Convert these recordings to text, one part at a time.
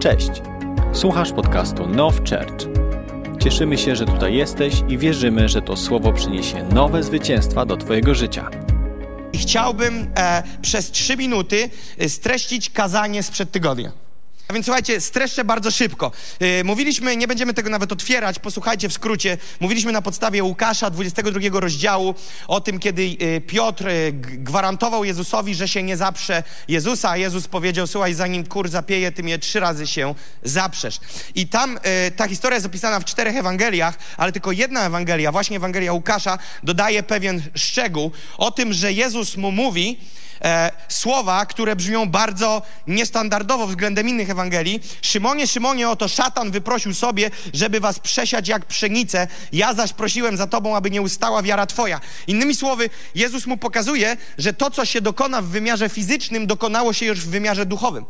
Cześć. Słuchasz podcastu Now Church. Cieszymy się, że tutaj jesteś i wierzymy, że to słowo przyniesie nowe zwycięstwa do Twojego życia. Chciałbym e, przez trzy minuty e, streścić kazanie sprzed tygodnia. A więc słuchajcie, streszczę bardzo szybko. Yy, mówiliśmy, nie będziemy tego nawet otwierać, posłuchajcie w skrócie. Mówiliśmy na podstawie Łukasza 22 rozdziału o tym, kiedy yy, Piotr yy, gwarantował Jezusowi, że się nie zaprze Jezusa, a Jezus powiedział, słuchaj, zanim kur zapieje, ty mnie trzy razy się zaprzesz. I tam ta historia jest opisana w czterech Ewangeliach, ale tylko jedna Ewangelia, właśnie Ewangelia Łukasza, dodaje pewien szczegół o tym, że Jezus mu mówi, e, słowa, które brzmią bardzo niestandardowo względem innych Ewangelii. Szymonie, Szymonie, oto szatan wyprosił sobie, żeby was przesiać jak pszenicę. Ja zaś prosiłem za tobą, aby nie ustała wiara twoja. Innymi słowy, Jezus mu pokazuje, że to, co się dokona w wymiarze fizycznym, dokonało się już w wymiarze duchowym.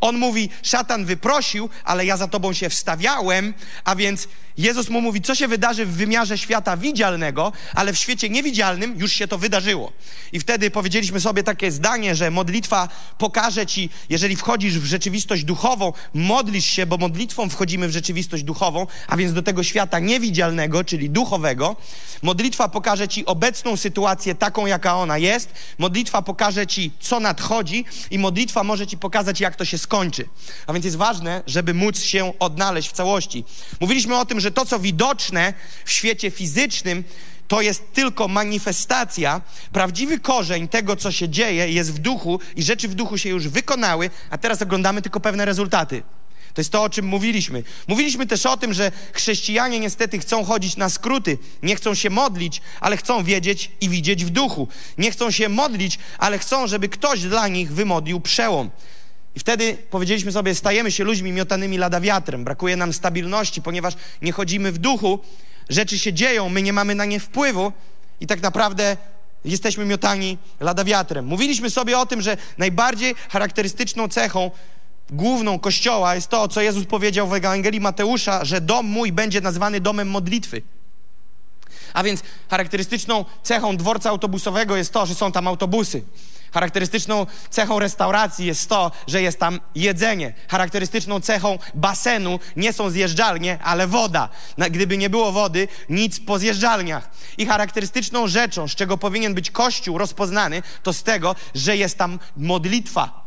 On mówi, szatan wyprosił, ale ja za tobą się wstawiałem, a więc Jezus mu mówi, co się wydarzy w wymiarze świata widzialnego, ale w świecie niewidzialnym już się to wydarzyło. I wtedy powiedzieliśmy sobie takie zdanie, że modlitwa pokaże ci, jeżeli wchodzisz w rzeczywistość duchową, modlisz się, bo modlitwą wchodzimy w rzeczywistość duchową, a więc do tego świata niewidzialnego, czyli duchowego. Modlitwa pokaże ci obecną sytuację taką, jaka ona jest. Modlitwa pokaże ci, co nadchodzi i modlitwa może ci pokazać, jak to się skończy. A więc jest ważne, żeby móc się odnaleźć w całości. Mówiliśmy o tym, że to, co widoczne w świecie fizycznym, to jest tylko manifestacja. Prawdziwy korzeń tego, co się dzieje, jest w duchu i rzeczy w duchu się już wykonały, a teraz oglądamy tylko pewne rezultaty. To jest to, o czym mówiliśmy. Mówiliśmy też o tym, że chrześcijanie niestety chcą chodzić na skróty, nie chcą się modlić, ale chcą wiedzieć i widzieć w duchu. Nie chcą się modlić, ale chcą, żeby ktoś dla nich wymodlił przełom. I wtedy powiedzieliśmy sobie, stajemy się ludźmi miotanymi lada wiatrem. Brakuje nam stabilności, ponieważ nie chodzimy w duchu, rzeczy się dzieją, my nie mamy na nie wpływu i tak naprawdę jesteśmy miotani lada wiatrem. Mówiliśmy sobie o tym, że najbardziej charakterystyczną cechą główną Kościoła jest to, co Jezus powiedział w Ewangelii Mateusza, że dom mój będzie nazwany domem modlitwy. A więc charakterystyczną cechą dworca autobusowego jest to, że są tam autobusy. Charakterystyczną cechą restauracji jest to, że jest tam jedzenie. Charakterystyczną cechą basenu nie są zjeżdżalnie, ale woda. Gdyby nie było wody, nic po zjeżdżalniach. I charakterystyczną rzeczą, z czego powinien być Kościół rozpoznany, to z tego, że jest tam modlitwa.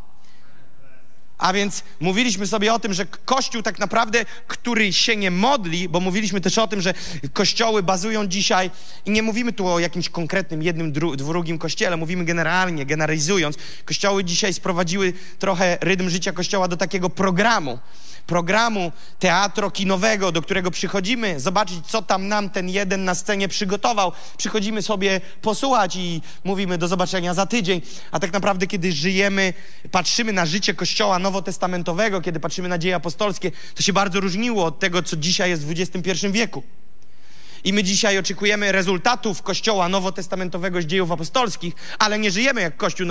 A więc mówiliśmy sobie o tym, że Kościół tak naprawdę, który się nie modli, bo mówiliśmy też o tym, że kościoły bazują dzisiaj, i nie mówimy tu o jakimś konkretnym jednym, dru, drugim kościele, mówimy generalnie, generalizując. Kościoły dzisiaj sprowadziły trochę rytm życia kościoła do takiego programu programu teatro kinowego, do którego przychodzimy, zobaczyć, co tam nam ten jeden na scenie przygotował. Przychodzimy sobie posłuchać i mówimy do zobaczenia za tydzień. A tak naprawdę, kiedy żyjemy, patrzymy na życie Kościoła nowotestamentowego, kiedy patrzymy na dzieje apostolskie, to się bardzo różniło od tego, co dzisiaj jest w XXI wieku. I my dzisiaj oczekujemy rezultatów Kościoła nowotestamentowego z dziejów apostolskich, ale nie żyjemy jak Kościół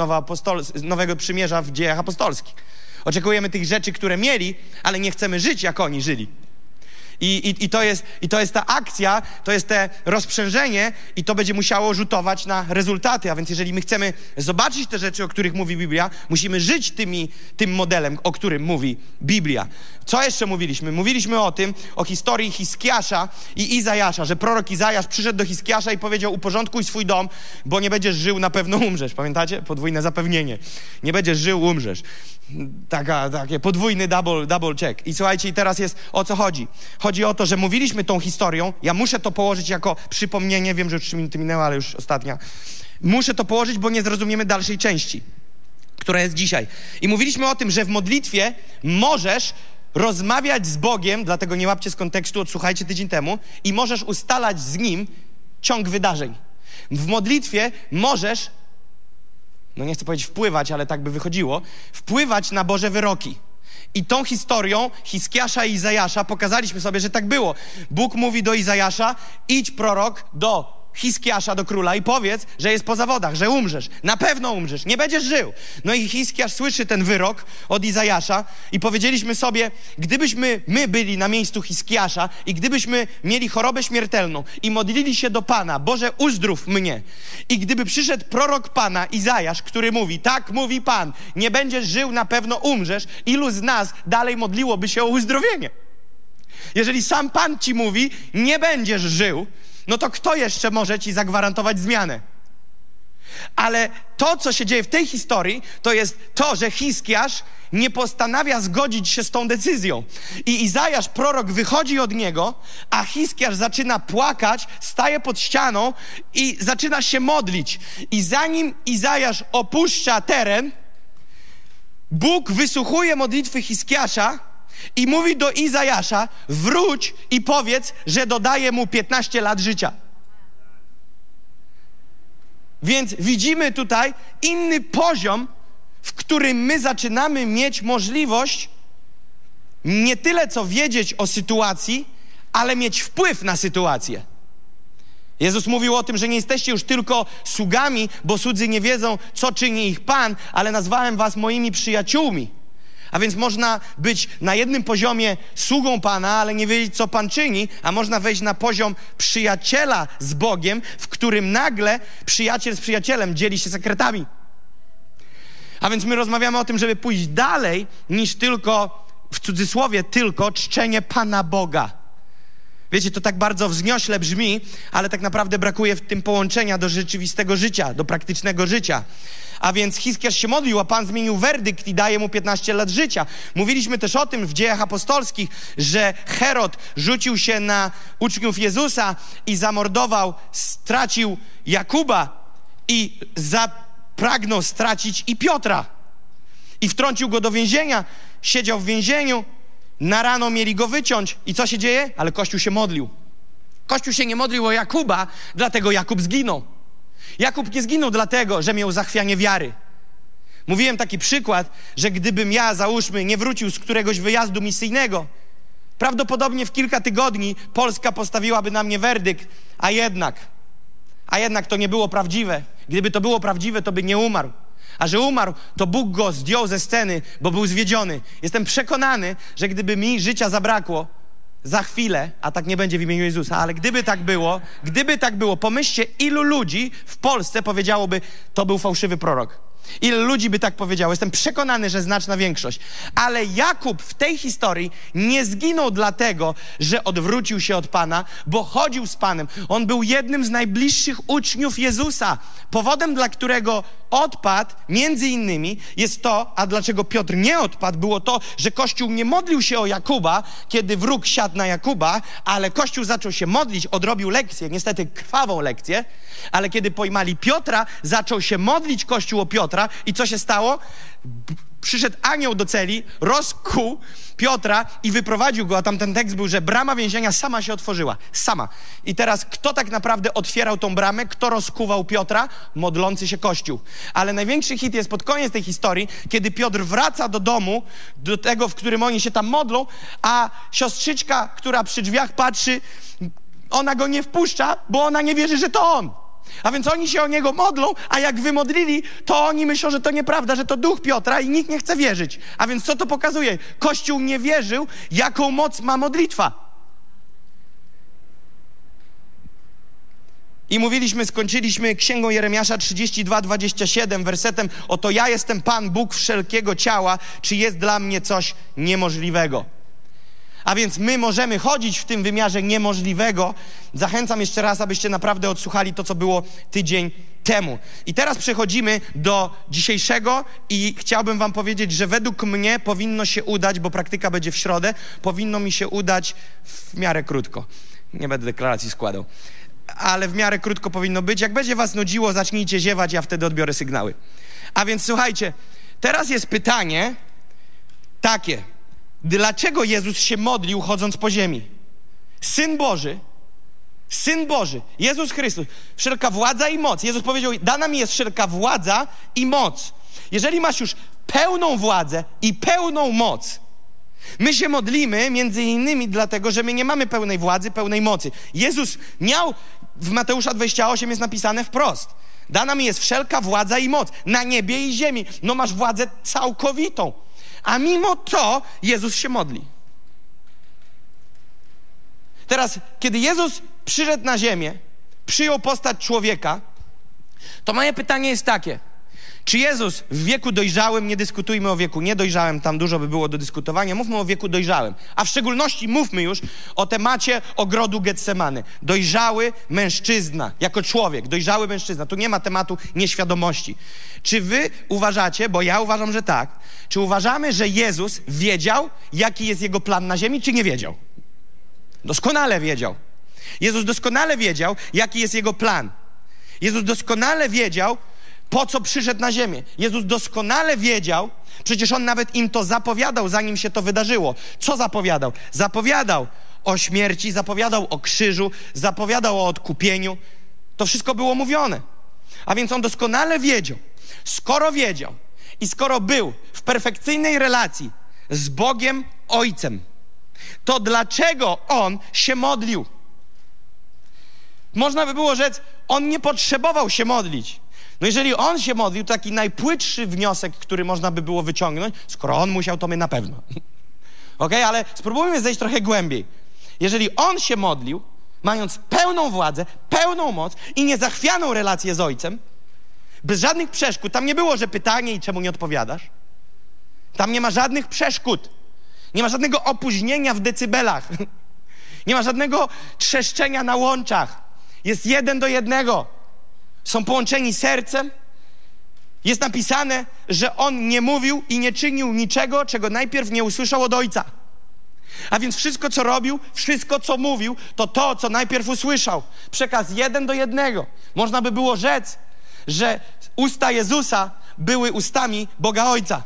Nowego Przymierza w dziejach apostolskich. Oczekujemy tych rzeczy, które mieli, ale nie chcemy żyć, jak oni żyli. I, i, i, to jest, I to jest ta akcja, to jest te rozprzężenie, i to będzie musiało rzutować na rezultaty. A więc, jeżeli my chcemy zobaczyć te rzeczy, o których mówi Biblia, musimy żyć tymi, tym modelem, o którym mówi Biblia. Co jeszcze mówiliśmy? Mówiliśmy o tym, o historii Hiskiasza i Izajasza, że prorok Izajasz przyszedł do Hiskiasza i powiedział: Uporządkuj swój dom, bo nie będziesz żył, na pewno umrzesz. Pamiętacie? Podwójne zapewnienie. Nie będziesz żył, umrzesz. Taka, takie podwójny double, double check. I słuchajcie, i teraz jest o co chodzi. Chodzi o to, że mówiliśmy tą historią. Ja muszę to położyć jako przypomnienie. Wiem, że już trzy minuty minęły, ale już ostatnia. Muszę to położyć, bo nie zrozumiemy dalszej części, która jest dzisiaj. I mówiliśmy o tym, że w modlitwie możesz rozmawiać z Bogiem, dlatego nie łapcie z kontekstu, odsłuchajcie tydzień temu, i możesz ustalać z Nim ciąg wydarzeń. W modlitwie możesz no nie chcę powiedzieć wpływać, ale tak by wychodziło, wpływać na Boże wyroki. I tą historią Hiskiasza i Izajasza pokazaliśmy sobie, że tak było. Bóg mówi do Izajasza, idź prorok do Hiskiasza do króla i powiedz, że jest po zawodach, że umrzesz. Na pewno umrzesz, nie będziesz żył. No i Hiskiasz słyszy ten wyrok od Izajasza i powiedzieliśmy sobie, gdybyśmy my byli na miejscu Hiskiasza i gdybyśmy mieli chorobę śmiertelną i modlili się do Pana, Boże uzdrów mnie. I gdyby przyszedł prorok Pana, Izajasz, który mówi, tak mówi Pan, nie będziesz żył, na pewno umrzesz, ilu z nas dalej modliłoby się o uzdrowienie? Jeżeli sam Pan ci mówi, nie będziesz żył, no to kto jeszcze może ci zagwarantować zmianę? Ale to, co się dzieje w tej historii, to jest to, że Hiskiasz nie postanawia zgodzić się z tą decyzją. I Izajasz, prorok, wychodzi od niego, a Hiskiasz zaczyna płakać, staje pod ścianą i zaczyna się modlić. I zanim Izajasz opuszcza teren, Bóg wysłuchuje modlitwy Hiskiasza i mówi do Izajasza: wróć i powiedz, że dodaje mu 15 lat życia. Więc widzimy tutaj inny poziom, w którym my zaczynamy mieć możliwość nie tyle co wiedzieć o sytuacji, ale mieć wpływ na sytuację. Jezus mówił o tym, że nie jesteście już tylko sługami, bo słudzy nie wiedzą, co czyni ich Pan, ale nazwałem was moimi przyjaciółmi. A więc można być na jednym poziomie sługą Pana, ale nie wiedzieć, co Pan czyni, a można wejść na poziom przyjaciela z Bogiem, w którym nagle przyjaciel z przyjacielem dzieli się sekretami. A więc my rozmawiamy o tym, żeby pójść dalej niż tylko, w cudzysłowie, tylko czczenie Pana Boga. Wiecie, to tak bardzo wzniośle brzmi, ale tak naprawdę brakuje w tym połączenia do rzeczywistego życia, do praktycznego życia. A więc Hiskiarz się modlił, a Pan zmienił werdykt i daje mu 15 lat życia. Mówiliśmy też o tym w dziejach apostolskich, że Herod rzucił się na uczniów Jezusa i zamordował, stracił Jakuba i zapragnął stracić i Piotra. I wtrącił go do więzienia, siedział w więzieniu, na rano mieli go wyciąć. I co się dzieje? Ale Kościół się modlił. Kościół się nie modlił o Jakuba, dlatego Jakub zginął. Jakub nie zginął dlatego, że miał zachwianie wiary. Mówiłem taki przykład, że gdybym ja, załóżmy, nie wrócił z któregoś wyjazdu misyjnego, prawdopodobnie w kilka tygodni Polska postawiłaby na mnie werdykt, a jednak, a jednak to nie było prawdziwe. Gdyby to było prawdziwe, to by nie umarł. A że umarł, to Bóg go zdjął ze sceny, bo był zwiedziony. Jestem przekonany, że gdyby mi życia zabrakło, za chwilę, a tak nie będzie w imieniu Jezusa, ale gdyby tak było, gdyby tak było, pomyślcie, ilu ludzi w Polsce powiedziałoby, to był fałszywy prorok. Ile ludzi by tak powiedziało? Jestem przekonany, że znaczna większość. Ale Jakub w tej historii nie zginął dlatego, że odwrócił się od Pana, bo chodził z Panem. On był jednym z najbliższych uczniów Jezusa. Powodem, dla którego odpadł, między innymi, jest to, a dlaczego Piotr nie odpadł, było to, że Kościół nie modlił się o Jakuba, kiedy wróg siadł na Jakuba, ale Kościół zaczął się modlić, odrobił lekcję, niestety krwawą lekcję, ale kiedy pojmali Piotra, zaczął się modlić Kościół o Piotra i co się stało? przyszedł anioł do celi, rozkuł Piotra i wyprowadził go, a tam ten tekst był, że brama więzienia sama się otworzyła. Sama. I teraz kto tak naprawdę otwierał tą bramę? Kto rozkuwał Piotra? Modlący się Kościół. Ale największy hit jest pod koniec tej historii, kiedy Piotr wraca do domu, do tego, w którym oni się tam modlą, a siostrzyczka, która przy drzwiach patrzy, ona go nie wpuszcza, bo ona nie wierzy, że to on. A więc oni się o niego modlą, a jak wymodlili, to oni myślą, że to nieprawda, że to duch Piotra i nikt nie chce wierzyć. A więc co to pokazuje? Kościół nie wierzył, jaką moc ma modlitwa. I mówiliśmy, skończyliśmy Księgą Jeremiasza 32, 27, wersetem Oto ja jestem Pan, Bóg wszelkiego ciała, czy jest dla mnie coś niemożliwego? A więc my możemy chodzić w tym wymiarze niemożliwego. Zachęcam jeszcze raz, abyście naprawdę odsłuchali to, co było tydzień temu. I teraz przechodzimy do dzisiejszego i chciałbym wam powiedzieć, że według mnie powinno się udać, bo praktyka będzie w środę, powinno mi się udać w miarę krótko. Nie będę deklaracji składał. Ale w miarę krótko powinno być. Jak będzie was nudziło, zacznijcie ziewać, ja wtedy odbiorę sygnały. A więc słuchajcie, teraz jest pytanie takie. Dlaczego Jezus się modlił chodząc po ziemi? Syn Boży, Syn Boży, Jezus Chrystus, wszelka władza i moc. Jezus powiedział: Dana mi jest wszelka władza i moc. Jeżeli masz już pełną władzę i pełną moc, my się modlimy między innymi dlatego, że my nie mamy pełnej władzy, pełnej mocy. Jezus miał w Mateusza 28 jest napisane wprost. Dana mi jest wszelka władza i moc na niebie i ziemi. No masz władzę całkowitą. A mimo to Jezus się modli. Teraz, kiedy Jezus przyszedł na ziemię, przyjął postać człowieka, to moje pytanie jest takie. Czy Jezus w wieku dojrzałym, nie dyskutujmy o wieku niedojrzałym, tam dużo by było do dyskutowania, mówmy o wieku dojrzałym. A w szczególności mówmy już o temacie ogrodu Getsemany. Dojrzały mężczyzna, jako człowiek, dojrzały mężczyzna. Tu nie ma tematu nieświadomości. Czy wy uważacie, bo ja uważam, że tak, czy uważamy, że Jezus wiedział, jaki jest jego plan na ziemi, czy nie wiedział? Doskonale wiedział. Jezus doskonale wiedział, jaki jest jego plan. Jezus doskonale wiedział, po co przyszedł na ziemię. Jezus doskonale wiedział, przecież on nawet im to zapowiadał, zanim się to wydarzyło. Co zapowiadał? Zapowiadał o śmierci, zapowiadał o krzyżu, zapowiadał o odkupieniu. To wszystko było mówione. A więc on doskonale wiedział. Skoro wiedział i skoro był w perfekcyjnej relacji z Bogiem Ojcem, to dlaczego on się modlił? Można by było rzec, on nie potrzebował się modlić. No jeżeli on się modlił, to taki najpłytszy wniosek, który można by było wyciągnąć, skoro on musiał, to my na pewno. ok, ale spróbujmy zejść trochę głębiej. Jeżeli on się modlił, mając pełną władzę, pełną moc i niezachwianą relację z ojcem, bez żadnych przeszkód, tam nie było, że pytanie i czemu nie odpowiadasz. Tam nie ma żadnych przeszkód. Nie ma żadnego opóźnienia w decybelach. Nie ma żadnego trzeszczenia na łączach. Jest jeden do jednego. Są połączeni sercem. Jest napisane, że on nie mówił i nie czynił niczego, czego najpierw nie usłyszał od ojca. A więc wszystko, co robił, wszystko, co mówił, to to, co najpierw usłyszał. Przekaz jeden do jednego. Można by było rzec, że usta Jezusa były ustami Boga Ojca.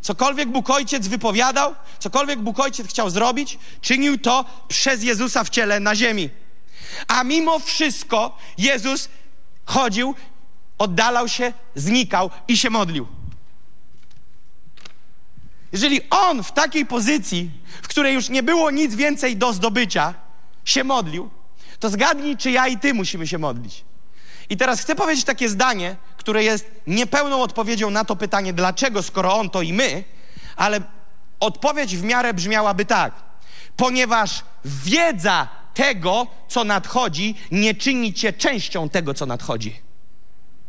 Cokolwiek Bóg Ojciec wypowiadał, cokolwiek Bóg Ojciec chciał zrobić, czynił to przez Jezusa w ciele na ziemi. A mimo wszystko Jezus chodził, oddalał się, znikał i się modlił. Jeżeli on w takiej pozycji, w której już nie było nic więcej do zdobycia, się modlił, to zgadnij, czy ja i ty musimy się modlić. I teraz chcę powiedzieć takie zdanie, które jest niepełną odpowiedzią na to pytanie, dlaczego, skoro on to i my, ale odpowiedź w miarę brzmiałaby tak. Ponieważ wiedza tego, co nadchodzi, nie czyni cię częścią tego, co nadchodzi.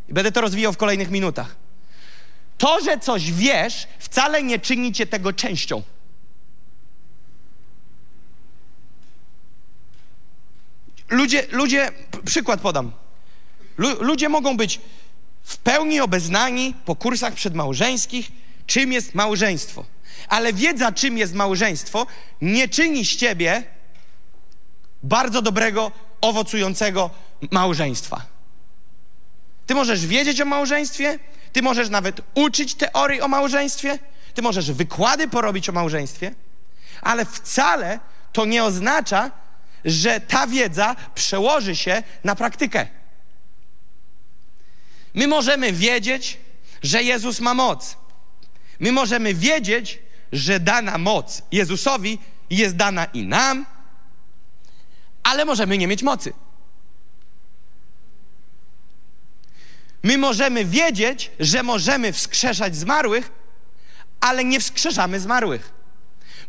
I będę to rozwijał w kolejnych minutach. To, że coś wiesz, wcale nie czyni cię tego częścią. Ludzie, ludzie, przykład podam. Ludzie mogą być w pełni obeznani po kursach przedmałżeńskich, czym jest małżeństwo. Ale wiedza, czym jest małżeństwo, nie czyni z ciebie bardzo dobrego, owocującego małżeństwa. Ty możesz wiedzieć o małżeństwie, ty możesz nawet uczyć teorii o małżeństwie, ty możesz wykłady porobić o małżeństwie, ale wcale to nie oznacza, że ta wiedza przełoży się na praktykę. My możemy wiedzieć, że Jezus ma moc. My możemy wiedzieć, że dana moc Jezusowi jest dana i nam, ale możemy nie mieć mocy. My możemy wiedzieć, że możemy wskrzeszać zmarłych, ale nie wskrzeszamy zmarłych.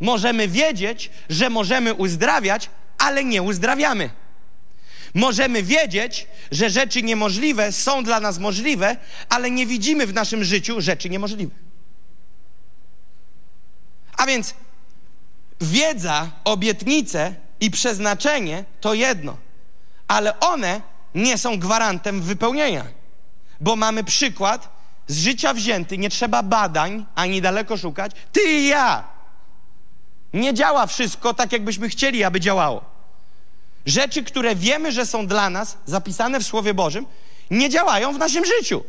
Możemy wiedzieć, że możemy uzdrawiać, ale nie uzdrawiamy. Możemy wiedzieć, że rzeczy niemożliwe są dla nas możliwe, ale nie widzimy w naszym życiu rzeczy niemożliwe. A więc wiedza, obietnice i przeznaczenie to jedno, ale one nie są gwarantem wypełnienia, bo mamy przykład z życia wzięty, nie trzeba badań ani daleko szukać. Ty i ja. Nie działa wszystko tak, jakbyśmy chcieli, aby działało. Rzeczy, które wiemy, że są dla nas zapisane w Słowie Bożym, nie działają w naszym życiu.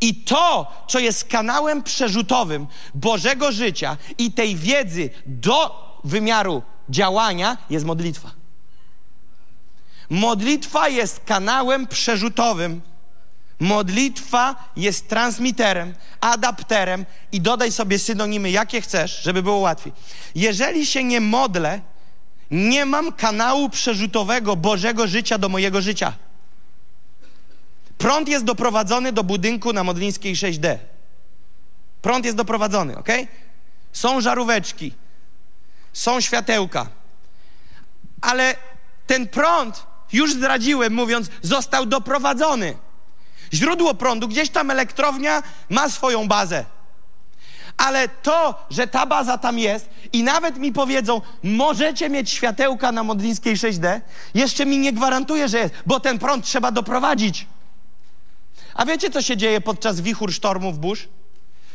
I to, co jest kanałem przerzutowym Bożego życia i tej wiedzy do wymiaru działania, jest modlitwa. Modlitwa jest kanałem przerzutowym. Modlitwa jest transmiterem, adapterem i dodaj sobie synonimy, jakie chcesz, żeby było łatwiej. Jeżeli się nie modlę, nie mam kanału przerzutowego Bożego życia do mojego życia. Prąd jest doprowadzony do budynku na Modlińskiej 6D. Prąd jest doprowadzony, ok? Są żaróweczki, są światełka, ale ten prąd, już zdradziłem mówiąc, został doprowadzony. Źródło prądu, gdzieś tam elektrownia ma swoją bazę. Ale to, że ta baza tam jest i nawet mi powiedzą, możecie mieć światełka na Modlińskiej 6D, jeszcze mi nie gwarantuje, że jest, bo ten prąd trzeba doprowadzić. A wiecie, co się dzieje podczas wichur, sztormów, burz?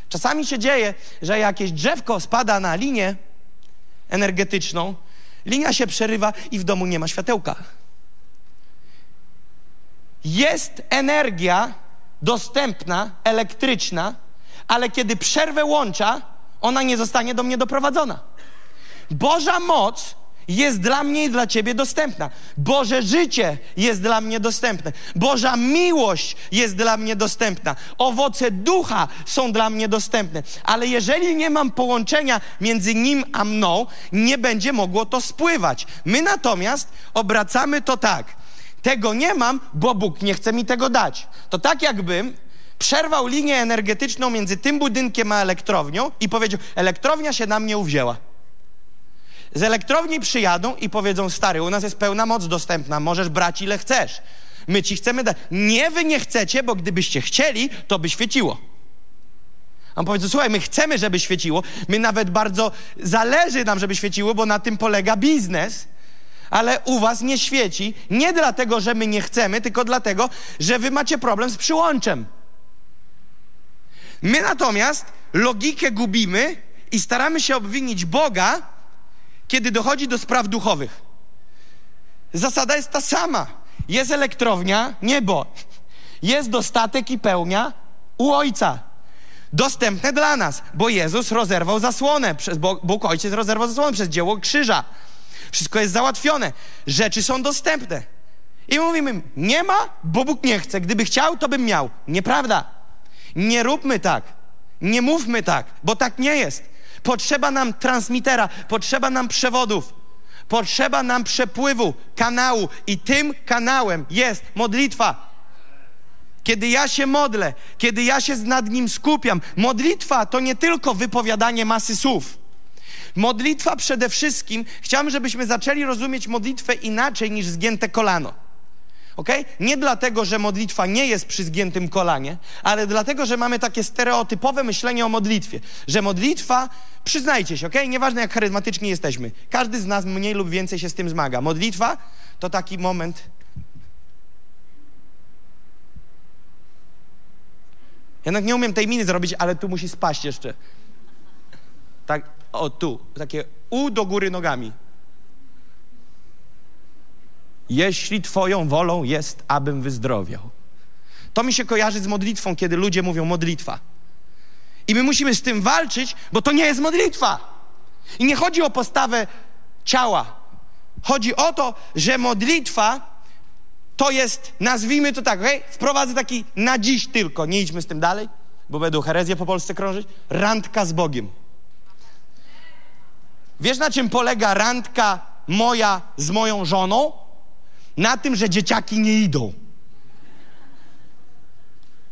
Czasami się dzieje, że jakieś drzewko spada na linię energetyczną, linia się przerywa i w domu nie ma światełka. Jest energia dostępna, elektryczna, ale kiedy przerwę łącza, ona nie zostanie do mnie doprowadzona. Boża moc jest dla mnie i dla ciebie dostępna. Boże życie jest dla mnie dostępne. Boża miłość jest dla mnie dostępna. Owoce ducha są dla mnie dostępne. Ale jeżeli nie mam połączenia między nim a mną, nie będzie mogło to spływać. My natomiast obracamy to tak. Tego nie mam, bo Bóg nie chce mi tego dać. To tak jakbym przerwał linię energetyczną między tym budynkiem a elektrownią i powiedział: Elektrownia się na mnie uwzięła. Z elektrowni przyjadą i powiedzą: Stary, u nas jest pełna moc dostępna, możesz brać ile chcesz. My ci chcemy dać. Nie, wy nie chcecie, bo gdybyście chcieli, to by świeciło. A on powie: Słuchaj, my chcemy, żeby świeciło. My nawet bardzo zależy nam, żeby świeciło, bo na tym polega biznes. Ale u was nie świeci nie dlatego, że my nie chcemy, tylko dlatego, że wy macie problem z przyłączem. My natomiast logikę gubimy i staramy się obwinić Boga, kiedy dochodzi do spraw duchowych. Zasada jest ta sama. Jest elektrownia, niebo. Jest dostatek i pełnia u Ojca. Dostępne dla nas, bo Jezus rozerwał zasłonę, przez, Bóg Ojciec rozerwał zasłonę przez dzieło krzyża. Wszystko jest załatwione. Rzeczy są dostępne. I mówimy, nie ma, bo Bóg nie chce. Gdyby chciał, to bym miał. Nieprawda. Nie róbmy tak. Nie mówmy tak, bo tak nie jest. Potrzeba nam transmitera, potrzeba nam przewodów, potrzeba nam przepływu, kanału i tym kanałem jest modlitwa. Kiedy ja się modlę, kiedy ja się nad nim skupiam, modlitwa to nie tylko wypowiadanie masy słów. Modlitwa przede wszystkim, chciałbym, żebyśmy zaczęli rozumieć modlitwę inaczej niż zgięte kolano. Ok? Nie dlatego, że modlitwa nie jest przy zgiętym kolanie, ale dlatego, że mamy takie stereotypowe myślenie o modlitwie, że modlitwa, przyznajcie się, ok? Nieważne jak charyzmatyczni jesteśmy, każdy z nas mniej lub więcej się z tym zmaga. Modlitwa to taki moment. Nawet nie umiem tej miny zrobić, ale tu musi spaść jeszcze. Tak, o tu, takie u do góry nogami. Jeśli Twoją wolą jest, abym wyzdrowiał. To mi się kojarzy z modlitwą, kiedy ludzie mówią modlitwa. I my musimy z tym walczyć, bo to nie jest modlitwa. I nie chodzi o postawę ciała. Chodzi o to, że modlitwa to jest, nazwijmy to tak, okay? wprowadzę taki na dziś tylko, nie idźmy z tym dalej, bo będą herezje po Polsce krążyć, randka z Bogiem. Wiesz, na czym polega randka moja z moją żoną? Na tym, że dzieciaki nie idą.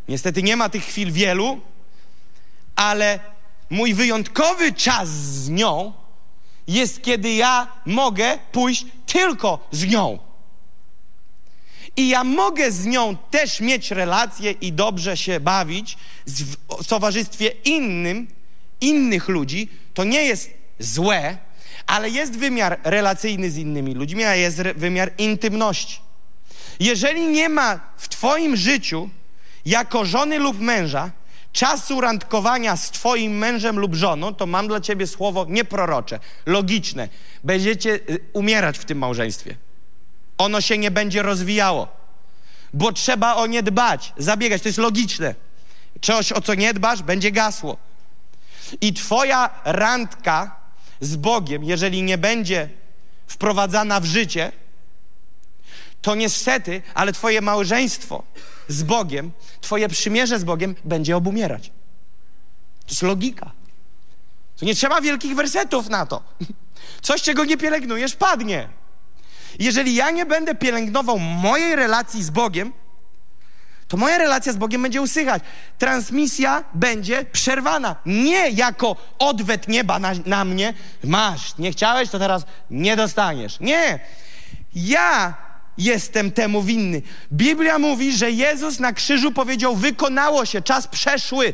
Niestety nie ma tych chwil wielu, ale mój wyjątkowy czas z nią jest, kiedy ja mogę pójść tylko z nią. I ja mogę z nią też mieć relacje i dobrze się bawić w towarzystwie innym, innych ludzi. To nie jest złe, ale jest wymiar relacyjny z innymi ludźmi, a jest wymiar intymności. Jeżeli nie ma w Twoim życiu jako żony lub męża czasu randkowania z Twoim mężem lub żoną, to mam dla Ciebie słowo nieprorocze, logiczne. Będziecie y, umierać w tym małżeństwie. Ono się nie będzie rozwijało, bo trzeba o nie dbać, zabiegać. To jest logiczne. Coś, o co nie dbasz, będzie gasło. I Twoja randka z Bogiem, jeżeli nie będzie wprowadzana w życie, to niestety, ale Twoje małżeństwo z Bogiem, Twoje przymierze z Bogiem będzie obumierać. To jest logika. To nie trzeba wielkich wersetów na to. Coś, czego nie pielęgnujesz, padnie. Jeżeli ja nie będę pielęgnował mojej relacji z Bogiem, to moja relacja z Bogiem będzie usychać. Transmisja będzie przerwana. Nie jako odwet nieba na, na mnie. Masz, nie chciałeś, to teraz nie dostaniesz. Nie. Ja jestem temu winny. Biblia mówi, że Jezus na krzyżu powiedział: Wykonało się, czas przeszły.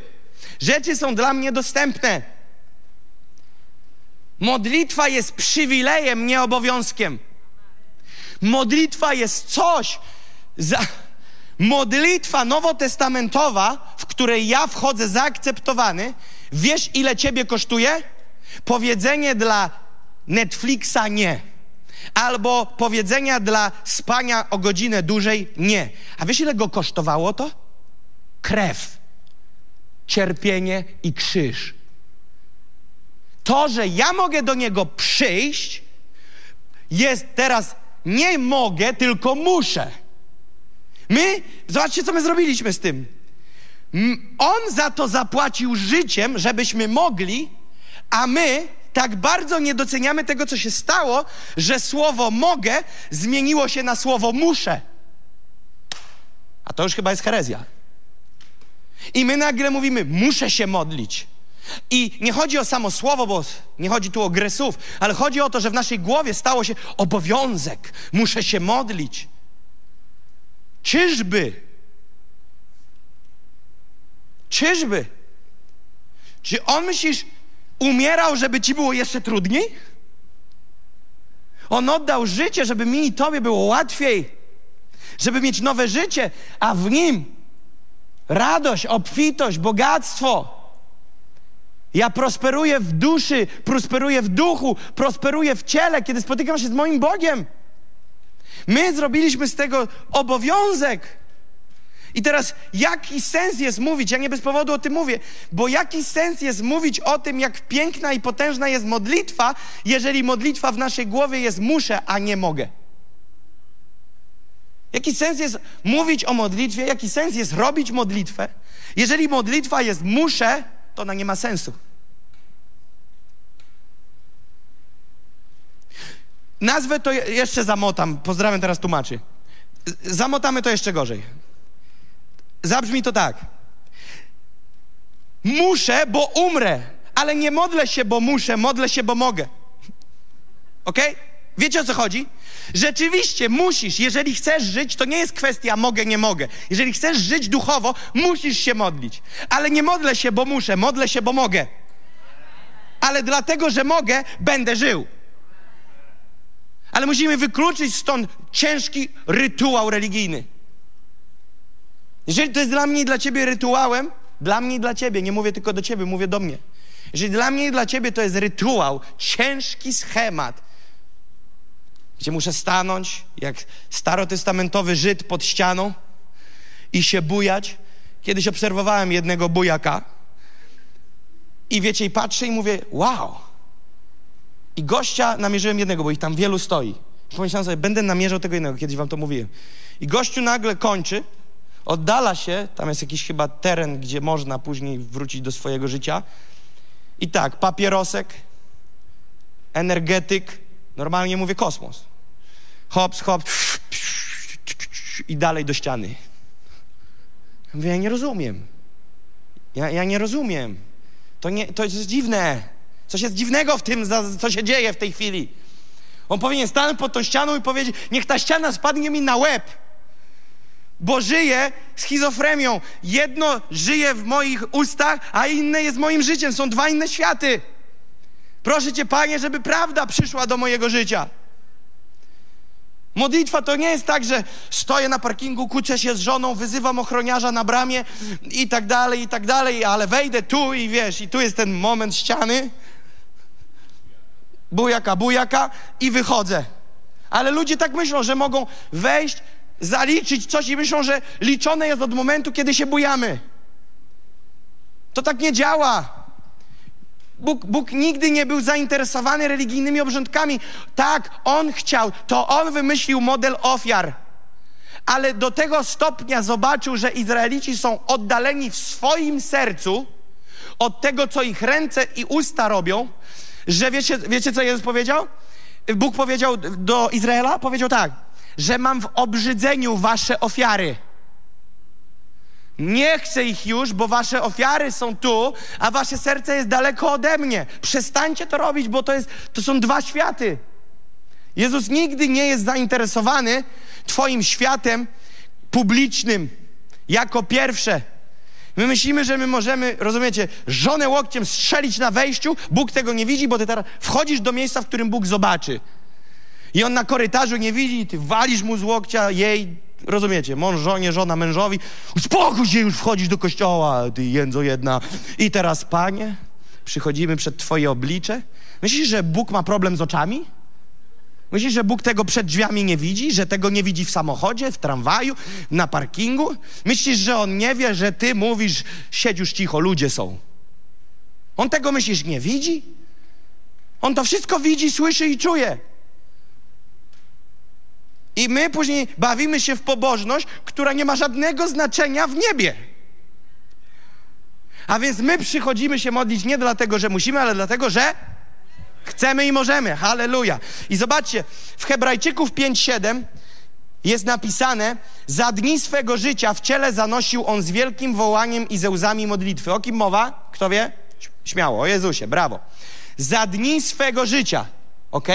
Rzeczy są dla mnie dostępne. Modlitwa jest przywilejem, nie obowiązkiem. Modlitwa jest coś. Za... Modlitwa nowotestamentowa, w której ja wchodzę zaakceptowany, wiesz ile ciebie kosztuje? Powiedzenie dla Netflixa nie. Albo powiedzenia dla spania o godzinę dłużej nie. A wiesz ile go kosztowało to? Krew, cierpienie i krzyż. To, że ja mogę do niego przyjść, jest teraz nie mogę, tylko muszę. My, zobaczcie, co my zrobiliśmy z tym. On za to zapłacił życiem, żebyśmy mogli, a my tak bardzo nie doceniamy tego, co się stało, że słowo mogę zmieniło się na słowo muszę. A to już chyba jest herezja. I my nagle mówimy, muszę się modlić. I nie chodzi o samo słowo, bo nie chodzi tu o grę słów, ale chodzi o to, że w naszej głowie stało się obowiązek. Muszę się modlić. Czyżby? Czyżby? Czy on myślisz, umierał, żeby ci było jeszcze trudniej? On oddał życie, żeby mi i tobie było łatwiej, żeby mieć nowe życie, a w nim radość, obfitość, bogactwo. Ja prosperuję w duszy, prosperuję w duchu, prosperuję w ciele, kiedy spotykam się z moim Bogiem. My zrobiliśmy z tego obowiązek. I teraz jaki sens jest mówić, ja nie bez powodu o tym mówię, bo jaki sens jest mówić o tym, jak piękna i potężna jest modlitwa, jeżeli modlitwa w naszej głowie jest muszę, a nie mogę. Jaki sens jest mówić o modlitwie, jaki sens jest robić modlitwę, jeżeli modlitwa jest muszę, to ona nie ma sensu. Nazwę to jeszcze zamotam. Pozdrawiam teraz tłumaczy. Zamotamy to jeszcze gorzej. Zabrzmi to tak. Muszę, bo umrę, ale nie modlę się, bo muszę, modlę się, bo mogę. Ok? Wiecie o co chodzi? Rzeczywiście musisz, jeżeli chcesz żyć, to nie jest kwestia mogę, nie mogę. Jeżeli chcesz żyć duchowo, musisz się modlić. Ale nie modlę się, bo muszę, modlę się, bo mogę. Ale dlatego, że mogę, będę żył. Ale musimy wykluczyć stąd ciężki rytuał religijny. Jeżeli to jest dla mnie i dla ciebie rytuałem, dla mnie i dla ciebie, nie mówię tylko do ciebie, mówię do mnie. Jeżeli dla mnie i dla ciebie to jest rytuał, ciężki schemat, gdzie muszę stanąć jak starotestamentowy Żyd pod ścianą i się bujać. Kiedyś obserwowałem jednego bujaka i wiecie, i patrzę i mówię, wow, i gościa namierzyłem jednego, bo ich tam wielu stoi. Pomyślałem sobie, będę namierzał tego jednego, kiedyś wam to mówiłem. I gościu nagle kończy, oddala się, tam jest jakiś chyba teren, gdzie można później wrócić do swojego życia. I tak, papierosek, energetyk, normalnie mówię kosmos. Hops, hops, i dalej do ściany. Mówię, ja nie rozumiem. Ja, ja nie rozumiem. To, nie, to jest dziwne. Coś jest dziwnego w tym, co się dzieje w tej chwili. On powinien stanąć pod tą ścianą i powiedzieć: Niech ta ściana spadnie mi na łeb. Bo żyję schizofrenią. Jedno żyje w moich ustach, a inne jest moim życiem. Są dwa inne światy. Proszę Cię, Panie, żeby prawda przyszła do mojego życia. Modlitwa to nie jest tak, że stoję na parkingu, kłócę się z żoną, wyzywam ochroniarza na bramie i tak dalej, i tak dalej, ale wejdę tu i wiesz, i tu jest ten moment ściany bujaka, bujaka i wychodzę. Ale ludzie tak myślą, że mogą wejść, zaliczyć coś i myślą, że liczone jest od momentu, kiedy się bujamy. To tak nie działa. Bóg, Bóg nigdy nie był zainteresowany religijnymi obrządkami. Tak, On chciał, to On wymyślił model ofiar. Ale do tego stopnia zobaczył, że Izraelici są oddaleni w swoim sercu od tego, co ich ręce i usta robią, Że wiecie, wiecie, co Jezus powiedział? Bóg powiedział do Izraela? Powiedział tak, że mam w obrzydzeniu wasze ofiary. Nie chcę ich już, bo wasze ofiary są tu, a wasze serce jest daleko ode mnie. Przestańcie to robić, bo to, jest, to są dwa światy. Jezus nigdy nie jest zainteresowany Twoim światem publicznym jako pierwsze. My myślimy, że my możemy, rozumiecie, żonę łokciem strzelić na wejściu. Bóg tego nie widzi, bo ty teraz wchodzisz do miejsca, w którym Bóg zobaczy. I on na korytarzu nie widzi, ty walisz mu z łokcia jej, rozumiecie, mąż żonie, żona mężowi. Uspokój się, już wchodzisz do kościoła, ty jędzo jedna. I teraz, panie, przychodzimy przed twoje oblicze. Myślisz, że Bóg ma problem z oczami? Myślisz, że Bóg tego przed drzwiami nie widzi? Że tego nie widzi w samochodzie, w tramwaju, na parkingu? Myślisz, że On nie wie, że Ty mówisz, siedź już cicho, ludzie są. On tego myślisz, nie widzi? On to wszystko widzi, słyszy i czuje. I my później bawimy się w pobożność, która nie ma żadnego znaczenia w niebie. A więc my przychodzimy się modlić nie dlatego, że musimy, ale dlatego, że Chcemy i możemy. Halleluja. I zobaczcie, w Hebrajczyków 5:7 jest napisane: Za dni swego życia w ciele zanosił on z wielkim wołaniem i ze łzami modlitwy. O kim mowa? Kto wie? Śmiało, o Jezusie, brawo. Za dni swego życia, ok?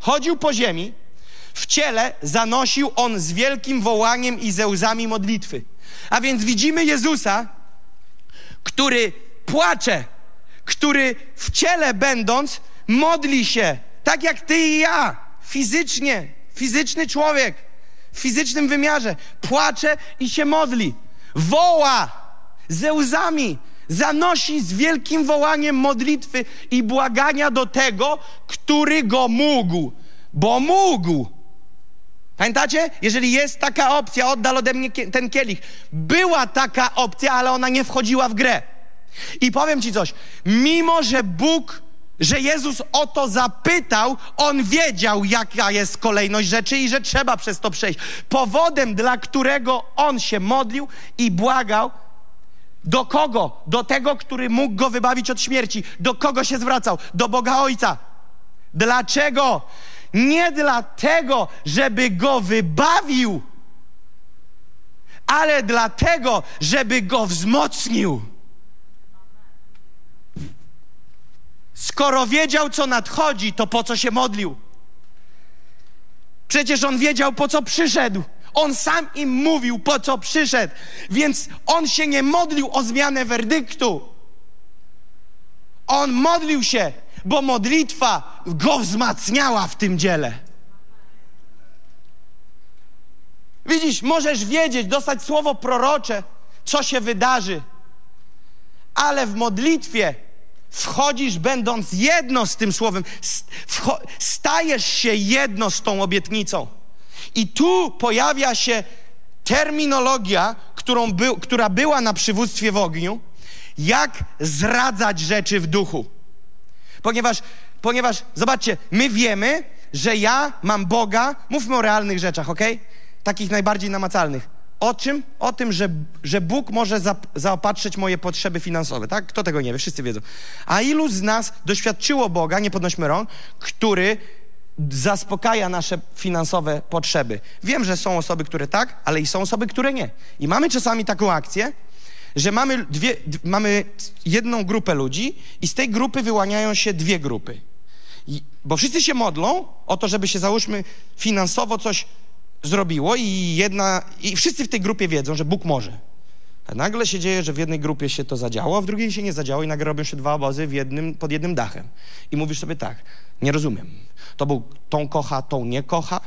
Chodził po ziemi, w ciele zanosił on z wielkim wołaniem i ze łzami modlitwy. A więc widzimy Jezusa, który płacze, który w ciele będąc, modli się, tak jak ty i ja, fizycznie, fizyczny człowiek, w fizycznym wymiarze, płacze i się modli, woła ze łzami, zanosi z wielkim wołaniem modlitwy i błagania do tego, który go mógł, bo mógł. Pamiętacie? Jeżeli jest taka opcja, oddal ode mnie ten kielich. Była taka opcja, ale ona nie wchodziła w grę. I powiem ci coś. Mimo, że Bóg że Jezus o to zapytał, on wiedział, jaka jest kolejność rzeczy i że trzeba przez to przejść. Powodem, dla którego on się modlił i błagał, do kogo? Do tego, który mógł go wybawić od śmierci. Do kogo się zwracał? Do Boga Ojca. Dlaczego? Nie dlatego, żeby go wybawił, ale dlatego, żeby go wzmocnił. Skoro wiedział, co nadchodzi, to po co się modlił? Przecież on wiedział, po co przyszedł. On sam im mówił, po co przyszedł. Więc on się nie modlił o zmianę werdyktu. On modlił się, bo modlitwa go wzmacniała w tym dziele. Widzisz, możesz wiedzieć, dostać słowo prorocze, co się wydarzy, ale w modlitwie wchodzisz będąc jedno z tym słowem, stajesz się jedno z tą obietnicą. I tu pojawia się terminologia, którą by, która była na przywództwie w ogniu, jak zradzać rzeczy w duchu. Ponieważ, ponieważ zobaczcie, my wiemy, że ja mam Boga, mówmy o realnych rzeczach, ok? Takich najbardziej namacalnych. O czym? O tym, że, że Bóg może za, zaopatrzyć moje potrzeby finansowe, tak? Kto tego nie wie? Wszyscy wiedzą. A ilu z nas doświadczyło Boga, nie podnośmy rąk, który zaspokaja nasze finansowe potrzeby? Wiem, że są osoby, które tak, ale i są osoby, które nie. I mamy czasami taką akcję, że mamy, dwie, mamy jedną grupę ludzi i z tej grupy wyłaniają się dwie grupy. I, bo wszyscy się modlą o to, żeby się, załóżmy, finansowo coś zrobiło i jedna, i wszyscy w tej grupie wiedzą, że Bóg może. A nagle się dzieje, że w jednej grupie się to zadziało, a w drugiej się nie zadziało i nagle robią się dwa obozy w jednym, pod jednym dachem. I mówisz sobie tak, nie rozumiem. To Bóg tą kocha, tą nie kocha,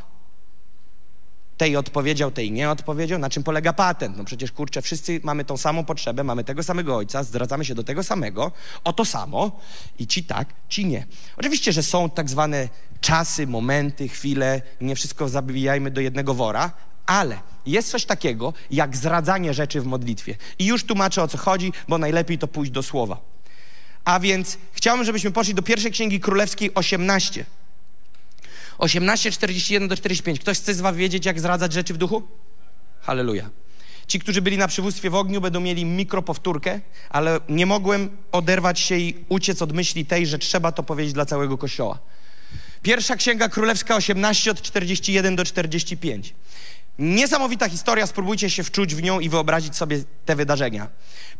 tej odpowiedział, tej nie odpowiedział. Na czym polega patent? No przecież, kurczę, wszyscy mamy tą samą potrzebę, mamy tego samego ojca, zdradzamy się do tego samego, o to samo i ci tak, ci nie. Oczywiście, że są tak zwane czasy, momenty, chwile, nie wszystko zabijajmy do jednego wora, ale jest coś takiego jak zradzanie rzeczy w modlitwie. I już tłumaczę o co chodzi, bo najlepiej to pójść do słowa. A więc chciałbym, żebyśmy poszli do pierwszej księgi królewskiej 18. 18, 41 do 45. Ktoś chce z was wiedzieć, jak zradzać rzeczy w duchu? Halleluja. Ci, którzy byli na przywództwie w ogniu, będą mieli mikropowtórkę, ale nie mogłem oderwać się i uciec od myśli tej, że trzeba to powiedzieć dla całego Kościoła. Pierwsza Księga Królewska 18 od 41 do 45. Niesamowita historia, spróbujcie się wczuć w nią i wyobrazić sobie te wydarzenia.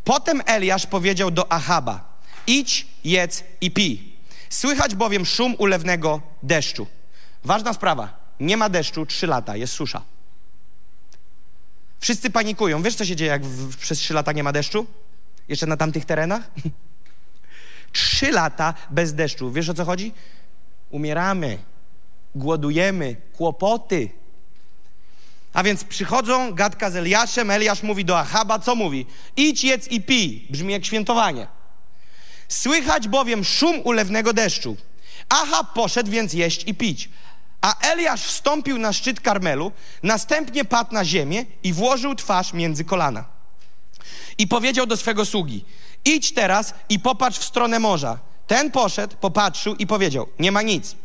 Potem Eliasz powiedział do Ahaba: Idź, jedz i pij. Słychać bowiem szum ulewnego deszczu. Ważna sprawa. Nie ma deszczu, trzy lata, jest susza. Wszyscy panikują. Wiesz, co się dzieje, jak w, przez trzy lata nie ma deszczu? Jeszcze na tamtych terenach? Trzy lata bez deszczu. Wiesz, o co chodzi? Umieramy, głodujemy, kłopoty. A więc przychodzą, gadka z Eliaszem, Eliasz mówi do Achaba, co mówi? Idź, jedz i pij. Brzmi jak świętowanie. Słychać bowiem szum ulewnego deszczu. Achab poszedł więc jeść i pić. A Eliasz wstąpił na szczyt Karmelu, następnie padł na ziemię i włożył twarz między kolana. I powiedział do swego sługi: Idź teraz i popatrz w stronę morza. Ten poszedł, popatrzył i powiedział: Nie ma nic.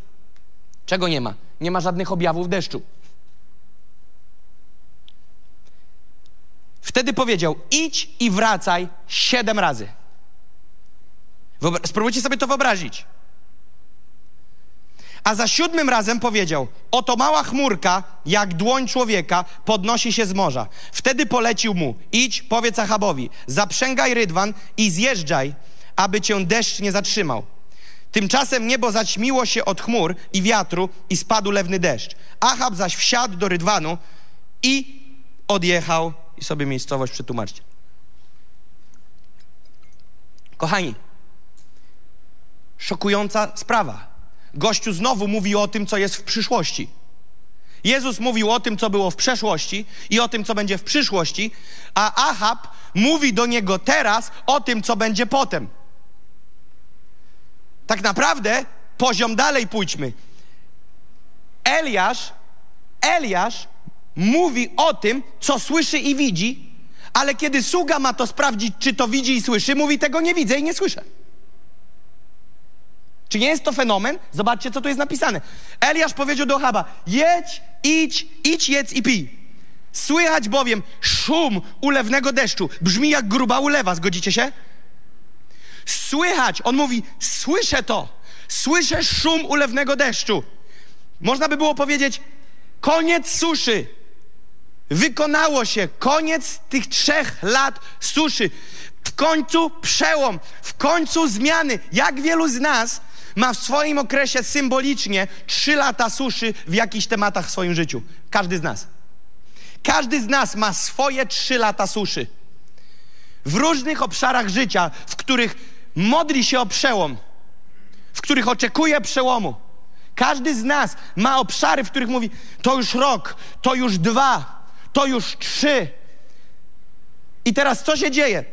Czego nie ma? Nie ma żadnych objawów deszczu. Wtedy powiedział: Idź i wracaj siedem razy. Spróbujcie sobie to wyobrazić. A za siódmym razem powiedział: Oto mała chmurka, jak dłoń człowieka, podnosi się z morza. Wtedy polecił mu: Idź, powiedz Achabowi, zaprzęgaj rydwan i zjeżdżaj, aby cię deszcz nie zatrzymał. Tymczasem niebo zaćmiło się od chmur i wiatru i spadł lewny deszcz. Achab zaś wsiadł do rydwanu i odjechał. I sobie miejscowość przetłumaczcie. Kochani, szokująca sprawa. Gościu znowu mówi o tym, co jest w przyszłości. Jezus mówił o tym, co było w przeszłości i o tym, co będzie w przyszłości, a Ahab mówi do niego teraz o tym, co będzie potem. Tak naprawdę poziom dalej pójdźmy. Eliasz, Eliasz mówi o tym, co słyszy i widzi, ale kiedy sługa ma to sprawdzić, czy to widzi i słyszy, mówi tego nie widzę i nie słyszę. Czy nie jest to fenomen? Zobaczcie, co tu jest napisane. Eliasz powiedział do Chaba: jedź, idź, idź, jedz i pij. Słychać bowiem szum ulewnego deszczu. Brzmi jak gruba ulewa, zgodzicie się? Słychać, on mówi, słyszę to. Słyszę szum ulewnego deszczu. Można by było powiedzieć, koniec suszy. Wykonało się, koniec tych trzech lat suszy. W końcu przełom, w końcu zmiany. Jak wielu z nas ma w swoim okresie symbolicznie trzy lata suszy w jakichś tematach w swoim życiu? Każdy z nas. Każdy z nas ma swoje trzy lata suszy. W różnych obszarach życia, w których modli się o przełom, w których oczekuje przełomu. Każdy z nas ma obszary, w których mówi: to już rok, to już dwa, to już trzy. I teraz co się dzieje?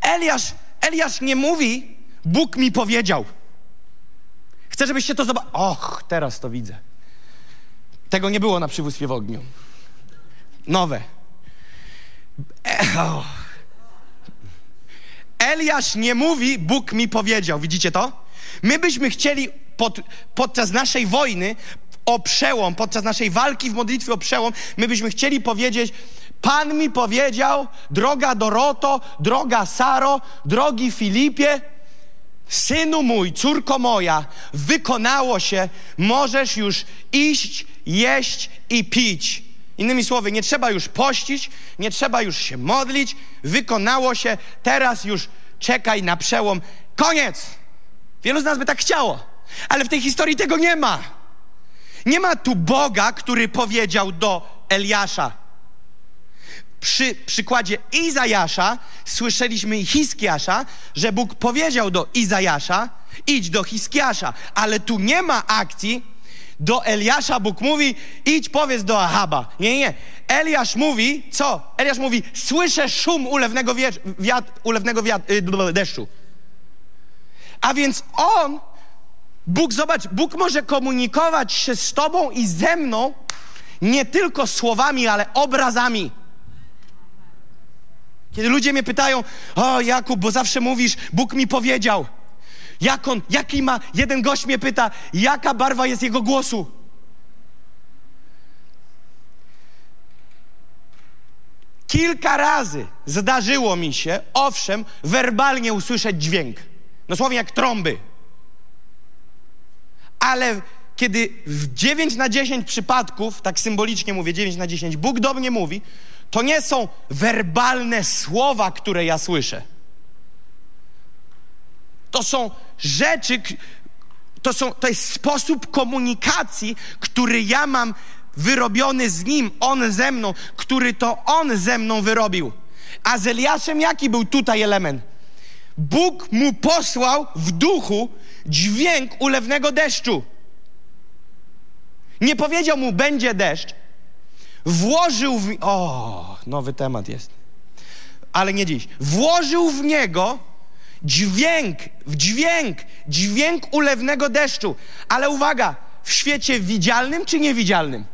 Eliasz, Eliasz nie mówi, Bóg mi powiedział. Chcę, żebyście to zobaczyli. Och, teraz to widzę. Tego nie było na przywództwie w ogniu. Nowe. E, oh. Eliasz nie mówi, Bóg mi powiedział. Widzicie to? My byśmy chcieli pod, podczas naszej wojny o przełom, podczas naszej walki w modlitwie o przełom, my byśmy chcieli powiedzieć, Pan mi powiedział, droga Doroto, droga Saro, drogi Filipie, synu mój, córko moja, wykonało się, możesz już iść, jeść i pić. Innymi słowy, nie trzeba już pościć, nie trzeba już się modlić, wykonało się, teraz już czekaj na przełom. Koniec! Wielu z nas by tak chciało, ale w tej historii tego nie ma. Nie ma tu Boga, który powiedział do Eliasza. Przy przykładzie Izajasza słyszeliśmy Hiskiasza, że Bóg powiedział do Izajasza, idź do Hiskiasza, ale tu nie ma akcji, do Eliasza Bóg mówi, idź powiedz do Ahaba. Nie, nie. Eliasz mówi, co? Eliasz mówi, słyszę szum ulewnego, wiat, ulewnego yy, deszczu. A więc on, Bóg, zobacz, Bóg może komunikować się z tobą i ze mną nie tylko słowami, ale obrazami. Kiedy ludzie mnie pytają, o Jakub, bo zawsze mówisz, Bóg mi powiedział. Jak on, jaki ma, jeden gość mnie pyta, jaka barwa jest jego głosu? Kilka razy zdarzyło mi się, owszem, werbalnie usłyszeć dźwięk. Dosłownie jak trąby. Ale kiedy w 9 na 10 przypadków, tak symbolicznie mówię, 9 na 10, Bóg do mnie mówi, to nie są werbalne słowa, które ja słyszę. To są rzeczy, to, są, to jest sposób komunikacji, który ja mam wyrobiony z Nim, On ze mną, który to On ze mną wyrobił. A z Eliaszem jaki był tutaj element? Bóg mu posłał w duchu dźwięk ulewnego deszczu. Nie powiedział mu, będzie deszcz. Włożył w... O, nowy temat jest. Ale nie dziś. Włożył w niego dźwięk, dźwięk, dźwięk ulewnego deszczu. Ale uwaga, w świecie widzialnym czy niewidzialnym?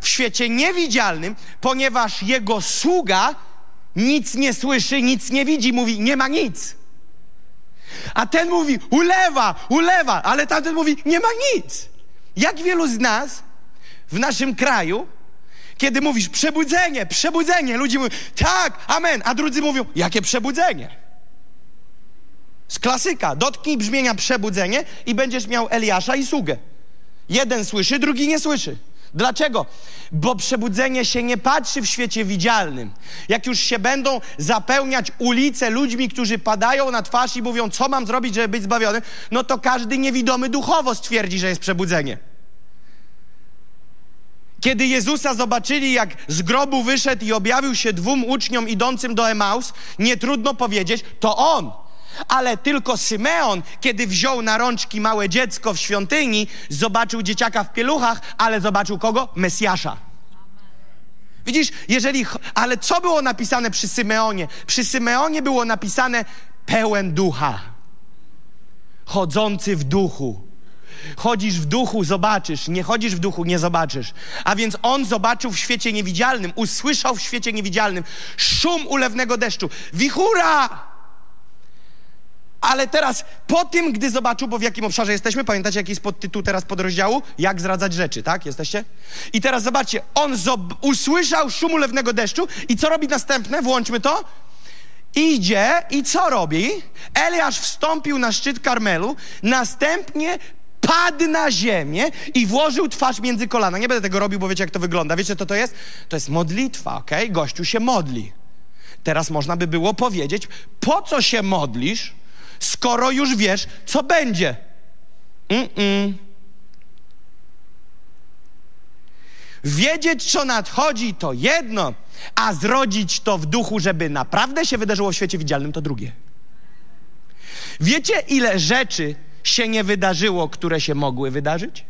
W świecie niewidzialnym, ponieważ jego sługa nic nie słyszy, nic nie widzi, mówi, nie ma nic. A ten mówi, ulewa, ulewa, ale tamten mówi, nie ma nic. Jak wielu z nas w naszym kraju, kiedy mówisz przebudzenie, przebudzenie, ludzie mówią, tak, amen, a drudzy mówią, jakie przebudzenie? Z klasyka, dotknij brzmienia przebudzenie i będziesz miał Eliasza i sługę. Jeden słyszy, drugi nie słyszy. Dlaczego? Bo przebudzenie się nie patrzy w świecie widzialnym. Jak już się będą zapełniać ulice ludźmi, którzy padają na twarz i mówią, co mam zrobić, żeby być zbawiony, no to każdy niewidomy duchowo stwierdzi, że jest przebudzenie. Kiedy Jezusa zobaczyli, jak z grobu wyszedł i objawił się dwóm uczniom idącym do Emaus, nie trudno powiedzieć, to On. Ale tylko Symeon, kiedy wziął na rączki małe dziecko w świątyni, zobaczył dzieciaka w pieluchach, ale zobaczył kogo? Mesjasza. Widzisz, jeżeli. Ale co było napisane przy Symeonie? Przy Symeonie było napisane pełen ducha, chodzący w duchu. Chodzisz w duchu, zobaczysz. Nie chodzisz w duchu, nie zobaczysz. A więc on zobaczył w świecie niewidzialnym, usłyszał w świecie niewidzialnym szum ulewnego deszczu. Wichura! Ale teraz, po tym, gdy zobaczył, bo w jakim obszarze jesteśmy, pamiętacie, jaki jest podtytuł teraz podrozdziału? Jak zradzać rzeczy, tak? Jesteście? I teraz zobaczcie, on usłyszał szum ulewnego deszczu i co robi następne? Włączmy to. Idzie i co robi? Eliasz wstąpił na szczyt Karmelu, następnie padł na ziemię i włożył twarz między kolana. Nie będę tego robił, bo wiecie, jak to wygląda. Wiecie, co to jest? To jest modlitwa, ok? Gościu się modli. Teraz można by było powiedzieć, po co się modlisz, skoro już wiesz, co będzie? Mm-mm. Wiedzieć, co nadchodzi, to jedno, a zrodzić to w duchu, żeby naprawdę się wydarzyło w świecie widzialnym, to drugie. Wiecie, ile rzeczy się nie wydarzyło, które się mogły wydarzyć?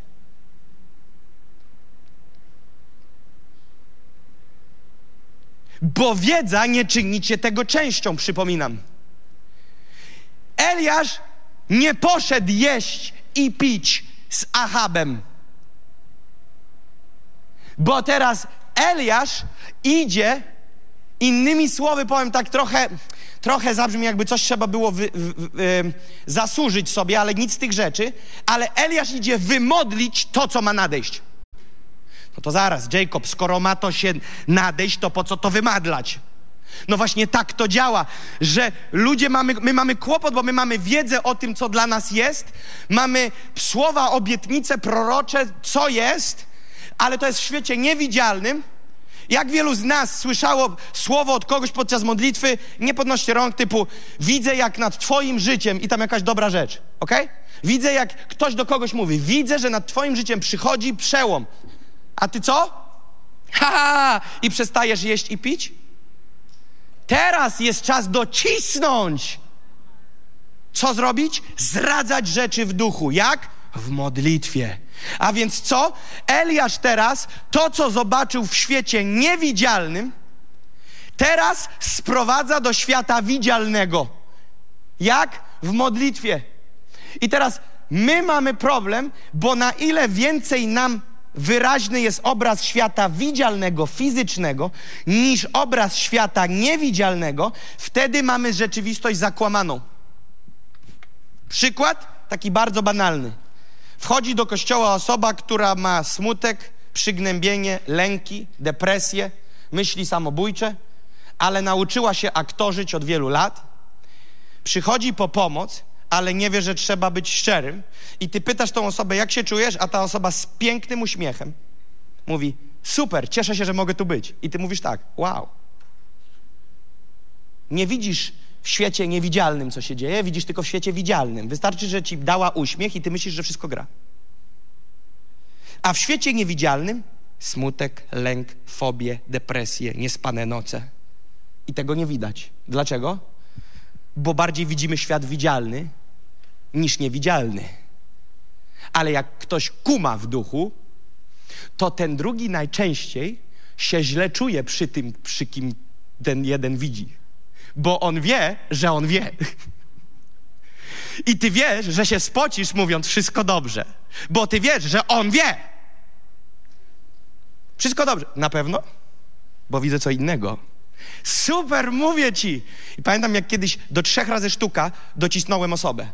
Bo wiedza nie czyni cię tego częścią, przypominam. Eliasz nie poszedł jeść i pić z Achabem. Bo teraz Eliasz idzie, innymi słowy powiem tak trochę trochę zabrzmi, jakby coś trzeba było wy, zasłużyć sobie, ale nic z tych rzeczy. Ale Eliasz idzie wymodlić to, co ma nadejść. No to zaraz, Jacob, skoro ma to się nadejść, to po co to wymadlać? No właśnie tak to działa, że ludzie mamy, my mamy kłopot, bo my mamy wiedzę o tym, co dla nas jest, mamy słowa, obietnice prorocze, co jest, ale to jest w świecie niewidzialnym, jak wielu z nas słyszało słowo od kogoś podczas modlitwy, nie podnoście rąk typu widzę jak nad twoim życiem i tam jakaś dobra rzecz, ok? Widzę jak ktoś do kogoś mówi, widzę, że nad twoim życiem przychodzi przełom. A ty co? Ha, ha, i przestajesz jeść i pić? Teraz jest czas docisnąć. Co zrobić? Zradzać rzeczy w duchu. Jak? W modlitwie. A więc co? Eliasz teraz to, co zobaczył w świecie niewidzialnym, teraz sprowadza do świata widzialnego. Jak? W modlitwie. I teraz my mamy problem, bo na ile więcej nam wyraźny jest obraz świata widzialnego, fizycznego, niż obraz świata niewidzialnego, wtedy mamy rzeczywistość zakłamaną. Przykład taki bardzo banalny. Wchodzi do kościoła osoba, która ma smutek, przygnębienie, lęki, depresję, myśli samobójcze, ale nauczyła się aktorzyć od wielu lat. Przychodzi po pomoc, ale nie wie, że trzeba być szczerym. I ty pytasz tą osobę, jak się czujesz, a ta osoba z pięknym uśmiechem mówi: Super, cieszę się, że mogę tu być. I ty mówisz tak: Wow. Nie widzisz w świecie niewidzialnym, co się dzieje, widzisz tylko w świecie widzialnym. Wystarczy, że ci dała uśmiech i ty myślisz, że wszystko gra. A w świecie niewidzialnym smutek, lęk, fobie, depresje, niespane noce. I tego nie widać. Dlaczego? Bo bardziej widzimy świat widzialny niż niewidzialny. Ale jak ktoś kuma w duchu, to ten drugi najczęściej się źle czuje przy tym, przy kim ten jeden widzi. Bo on wie, że on wie. I ty wiesz, że się spocisz, mówiąc wszystko dobrze. Bo ty wiesz, że on wie. Wszystko dobrze. Na pewno? Bo widzę co innego. Super, mówię ci. I pamiętam, jak kiedyś do trzech razy sztuka docisnąłem osobę.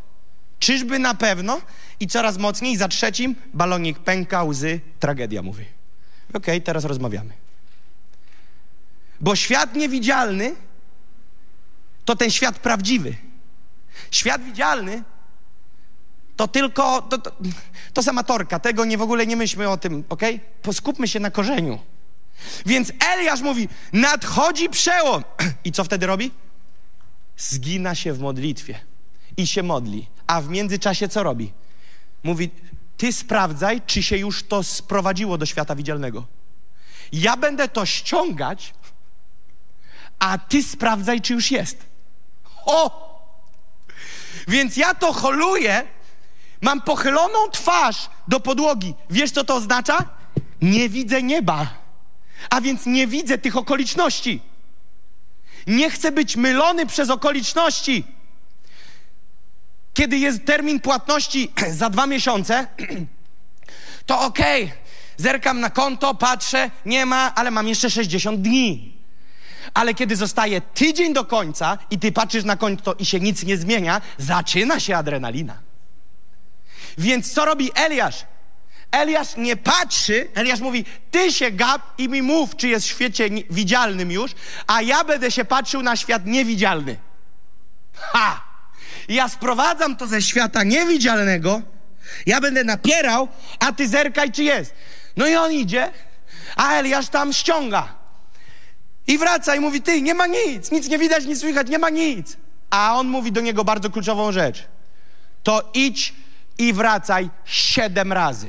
Czyżby na pewno? I coraz mocniej, za trzecim balonik pęka, łzy, tragedia, mówi. Okej, okay, teraz rozmawiamy. Bo świat niewidzialny to ten świat prawdziwy. Świat widzialny to tylko, to, to, to tego nie w ogóle nie myślmy o tym, ok? Poskupmy się na korzeniu. Więc Eliasz mówi, nadchodzi przełom. I co wtedy robi? Zgina się w modlitwie i się modli. A w międzyczasie co robi? Mówi, ty sprawdzaj, czy się już to sprowadziło do świata widzialnego. Ja będę to ściągać, a ty sprawdzaj, czy już jest. O! Więc ja to holuję, mam pochyloną twarz do podłogi. Wiesz, co to oznacza? Nie widzę nieba, a więc nie widzę tych okoliczności. Nie chcę być mylony przez okoliczności. Kiedy jest termin płatności za dwa miesiące, to okej, okay, zerkam na konto, patrzę, nie ma, ale mam jeszcze 60 dni. Ale kiedy zostaje tydzień do końca i ty patrzysz na konto i się nic nie zmienia, zaczyna się adrenalina. Więc co robi Eliasz? Eliasz nie patrzy, Eliasz mówi, ty się gap i mi mów, czy jest w świecie widzialnym już, a ja będę się patrzył na świat niewidzialny. Ha! Ja sprowadzam to ze świata niewidzialnego, ja będę napierał, a ty zerkaj, czy jest. No i on idzie, a Eliasz tam ściąga. I wraca i mówi, ty, nie ma nic, nic nie widać, nic słychać, nie ma nic. A on mówi do niego bardzo kluczową rzecz. To idź i wracaj siedem razy.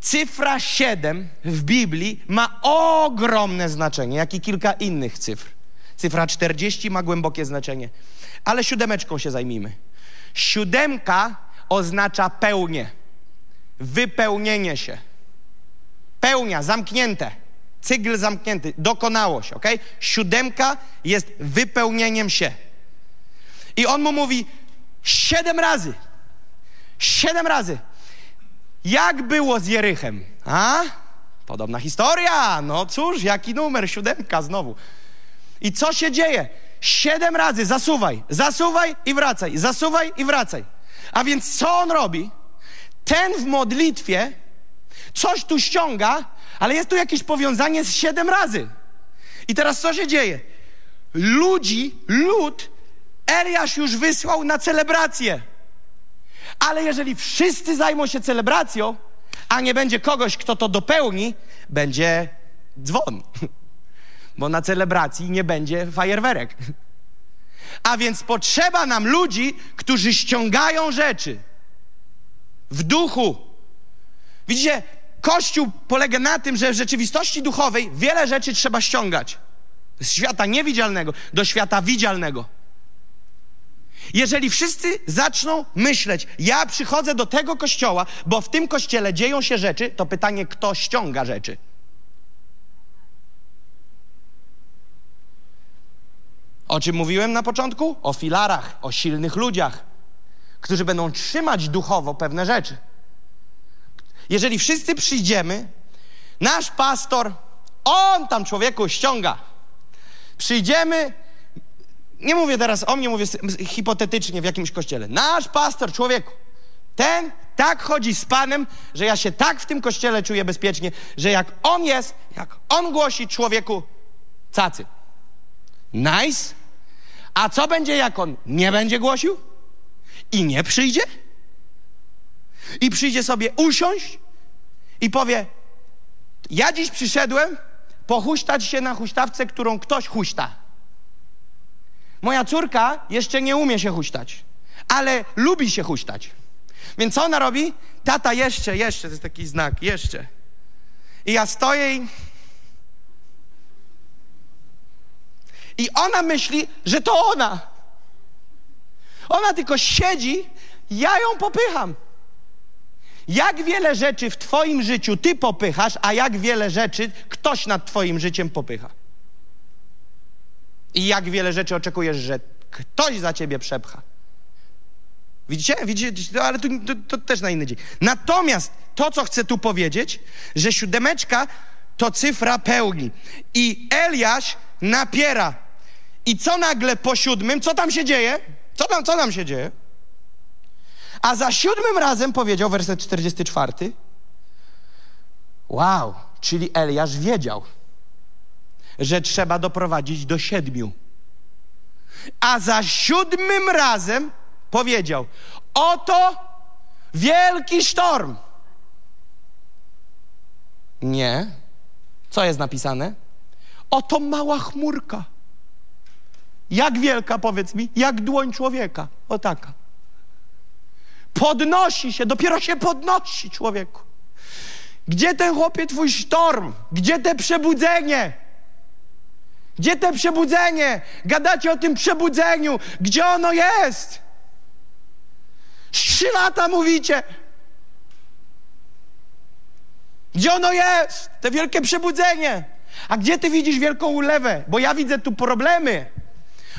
Cyfra siedem w Biblii ma ogromne znaczenie, jak i kilka innych cyfr. Cyfra 40 ma głębokie znaczenie, ale siódemeczką się zajmijmy. Siódemka oznacza pełnię, wypełnienie się. Pełnia, zamknięte. Cygl zamknięty, dokonało się, ok? Siódemka jest wypełnieniem się. I on mu mówi siedem razy. Siedem razy. Jak było z Jerychem? A? Podobna historia. No cóż, jaki numer? Siódemka znowu. I co się dzieje? Siedem razy zasuwaj, zasuwaj i wracaj, zasuwaj i wracaj. A więc co on robi? Ten w modlitwie coś tu ściąga, ale jest tu jakieś powiązanie z siedem razy. I teraz co się dzieje? Ludzi, lud, Eliasz już wysłał na celebrację. Ale jeżeli wszyscy zajmą się celebracją, a nie będzie kogoś, kto to dopełni, będzie dzwon. Bo na celebracji nie będzie fajerwerek. A więc potrzeba nam ludzi, którzy ściągają rzeczy w duchu. Widzicie, Kościół polega na tym, że w rzeczywistości duchowej wiele rzeczy trzeba ściągać. Z świata niewidzialnego do świata widzialnego. Jeżeli wszyscy zaczną myśleć, ja przychodzę do tego kościoła, bo w tym kościele dzieją się rzeczy, to pytanie, kto ściąga rzeczy? O czym mówiłem na początku? O filarach, o silnych ludziach, którzy będą trzymać duchowo pewne rzeczy. Jeżeli wszyscy przyjdziemy, nasz pastor, on tam człowieku ściąga. Przyjdziemy, nie mówię teraz o mnie, mówię hipotetycznie w jakimś kościele. Nasz pastor, człowieku, Ten tak chodzi z Panem, że ja się tak w tym kościele czuję bezpiecznie, że jak On jest, jak On głosi człowieku, cacy. Nice. A co będzie, jak On nie będzie głosił? I nie przyjdzie? I przyjdzie sobie usiąść i powie, ja dziś przyszedłem pochuśtać się na huśtawce, którą ktoś huśta. Moja córka jeszcze nie umie się huśtać, ale lubi się huśtać. Więc co ona robi? Tata, jeszcze, jeszcze, to jest taki znak, jeszcze. I ja stoję i... I ona myśli, że to ona. Ona tylko siedzi, ja ją popycham. Jak wiele rzeczy w Twoim życiu Ty popychasz, a jak wiele rzeczy ktoś nad Twoim życiem popycha. I jak wiele rzeczy oczekujesz, że ktoś za Ciebie przepcha. Widzicie? Widzicie? No, ale to, to, to, też na inny dzień. Natomiast to, co chcę tu powiedzieć, że siódemeczka to cyfra pełni. I Eliasz napiera. I co nagle po siódmym, co tam się dzieje? Co tam, co tam się dzieje? A za siódmym razem powiedział, werset 44, wow, czyli Eliasz wiedział, że trzeba doprowadzić do siedmiu. A za siódmym razem powiedział: Oto wielki sztorm. Nie. Co jest napisane? Oto mała chmurka. Jak wielka, powiedz mi? Jak dłoń człowieka. O taka. Podnosi się, dopiero się podnosi człowieku. Gdzie ten chłopie twój sztorm? Gdzie te przebudzenie? Gdzie te przebudzenie? Gadacie o tym przebudzeniu. Gdzie ono jest? Trzy lata mówicie. Gdzie ono jest? Te wielkie przebudzenie. A gdzie ty widzisz wielką ulewę? Bo ja widzę tu problemy.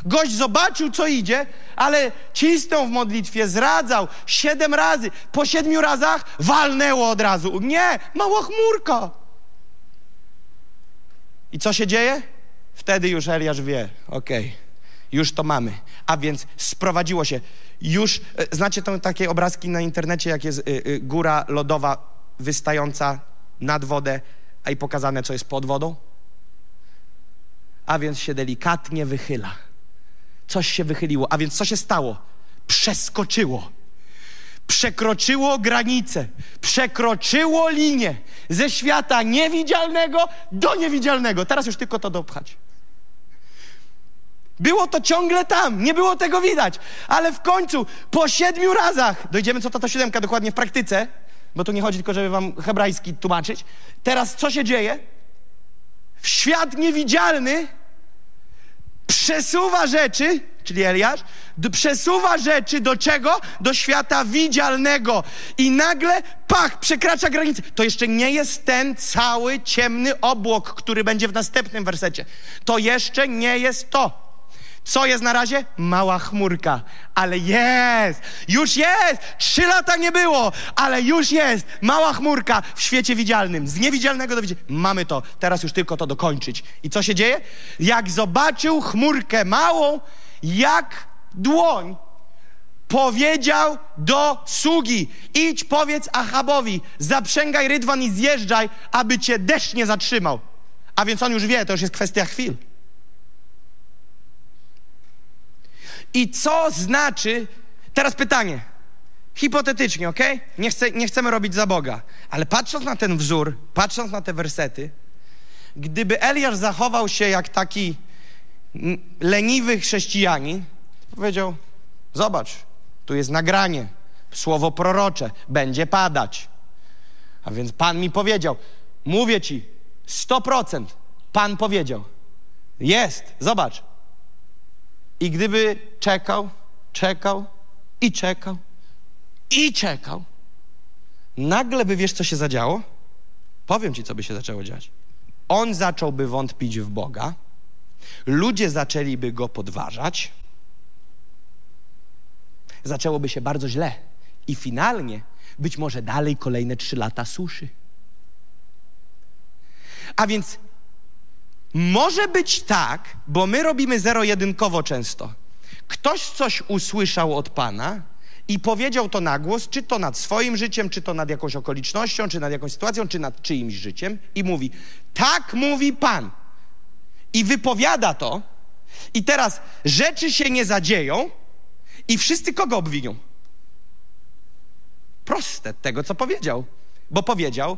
Gość zobaczył, co idzie, ale cisnął w modlitwie, zradzał siedem razy. Po siedmiu razach walnęło od razu. Nie, mała chmurka. I co się dzieje? Wtedy już Eliasz wie, okej, okay, już to mamy. A więc sprowadziło się. Już, e, znacie to takie obrazki na internecie, jak jest y, y, góra lodowa wystająca nad wodę, a i pokazane, co jest pod wodą? A więc się delikatnie wychyla coś się wychyliło. A więc co się stało? Przeskoczyło. Przekroczyło granicę, przekroczyło linię ze świata niewidzialnego do niewidzialnego. Teraz już tylko to dopchać. Było to ciągle tam, nie było tego widać, ale w końcu po siedmiu razach, dojdziemy co to to siódemka dokładnie w praktyce, bo tu nie chodzi tylko, żeby wam hebrajski tłumaczyć. Teraz co się dzieje? Świat niewidzialny przesuwa rzeczy, czyli Eliasz, przesuwa rzeczy do czego? Do świata widzialnego. I nagle, pach, przekracza granicę. To jeszcze nie jest ten cały ciemny obłok, który będzie w następnym wersecie. To jeszcze nie jest to. Co jest na razie? Mała chmurka. Ale jest! Już jest! Trzy lata nie było, ale już jest! Mała chmurka w świecie widzialnym. Z niewidzialnego do widzialnego. Mamy to. Teraz już tylko to dokończyć. I co się dzieje? Jak zobaczył chmurkę małą, jak dłoń, powiedział do sługi: idź, powiedz Achabowi, zaprzęgaj rydwan i zjeżdżaj, aby cię deszcz nie zatrzymał. A więc on już wie, to już jest kwestia chwil. I co znaczy, teraz pytanie, hipotetycznie, ok? Nie, chcę, nie chcemy robić za Boga, ale patrząc na ten wzór, patrząc na te wersety, gdyby Eliasz zachował się jak taki leniwy chrześcijanin, powiedział, zobacz, tu jest nagranie, słowo prorocze, będzie padać. A więc Pan mi powiedział, mówię ci, 100%, Pan powiedział, jest, zobacz, i gdyby czekał, czekał i czekał i czekał, nagle by wiesz, co się zadziało? Powiem ci, co by się zaczęło dziać. On zacząłby wątpić w Boga, ludzie zaczęliby go podważać, zaczęłoby się bardzo źle i finalnie być może dalej kolejne trzy lata suszy. A więc może być tak, bo my robimy zero-jedynkowo często. Ktoś coś usłyszał od Pana i powiedział to na głos, czy to nad swoim życiem, czy to nad jakąś okolicznością, czy nad jakąś sytuacją, czy nad czyimś życiem i mówi, tak mówi Pan. I wypowiada to i teraz rzeczy się nie zadzieją i wszyscy kogo obwinią? Proste tego, co powiedział. Bo powiedział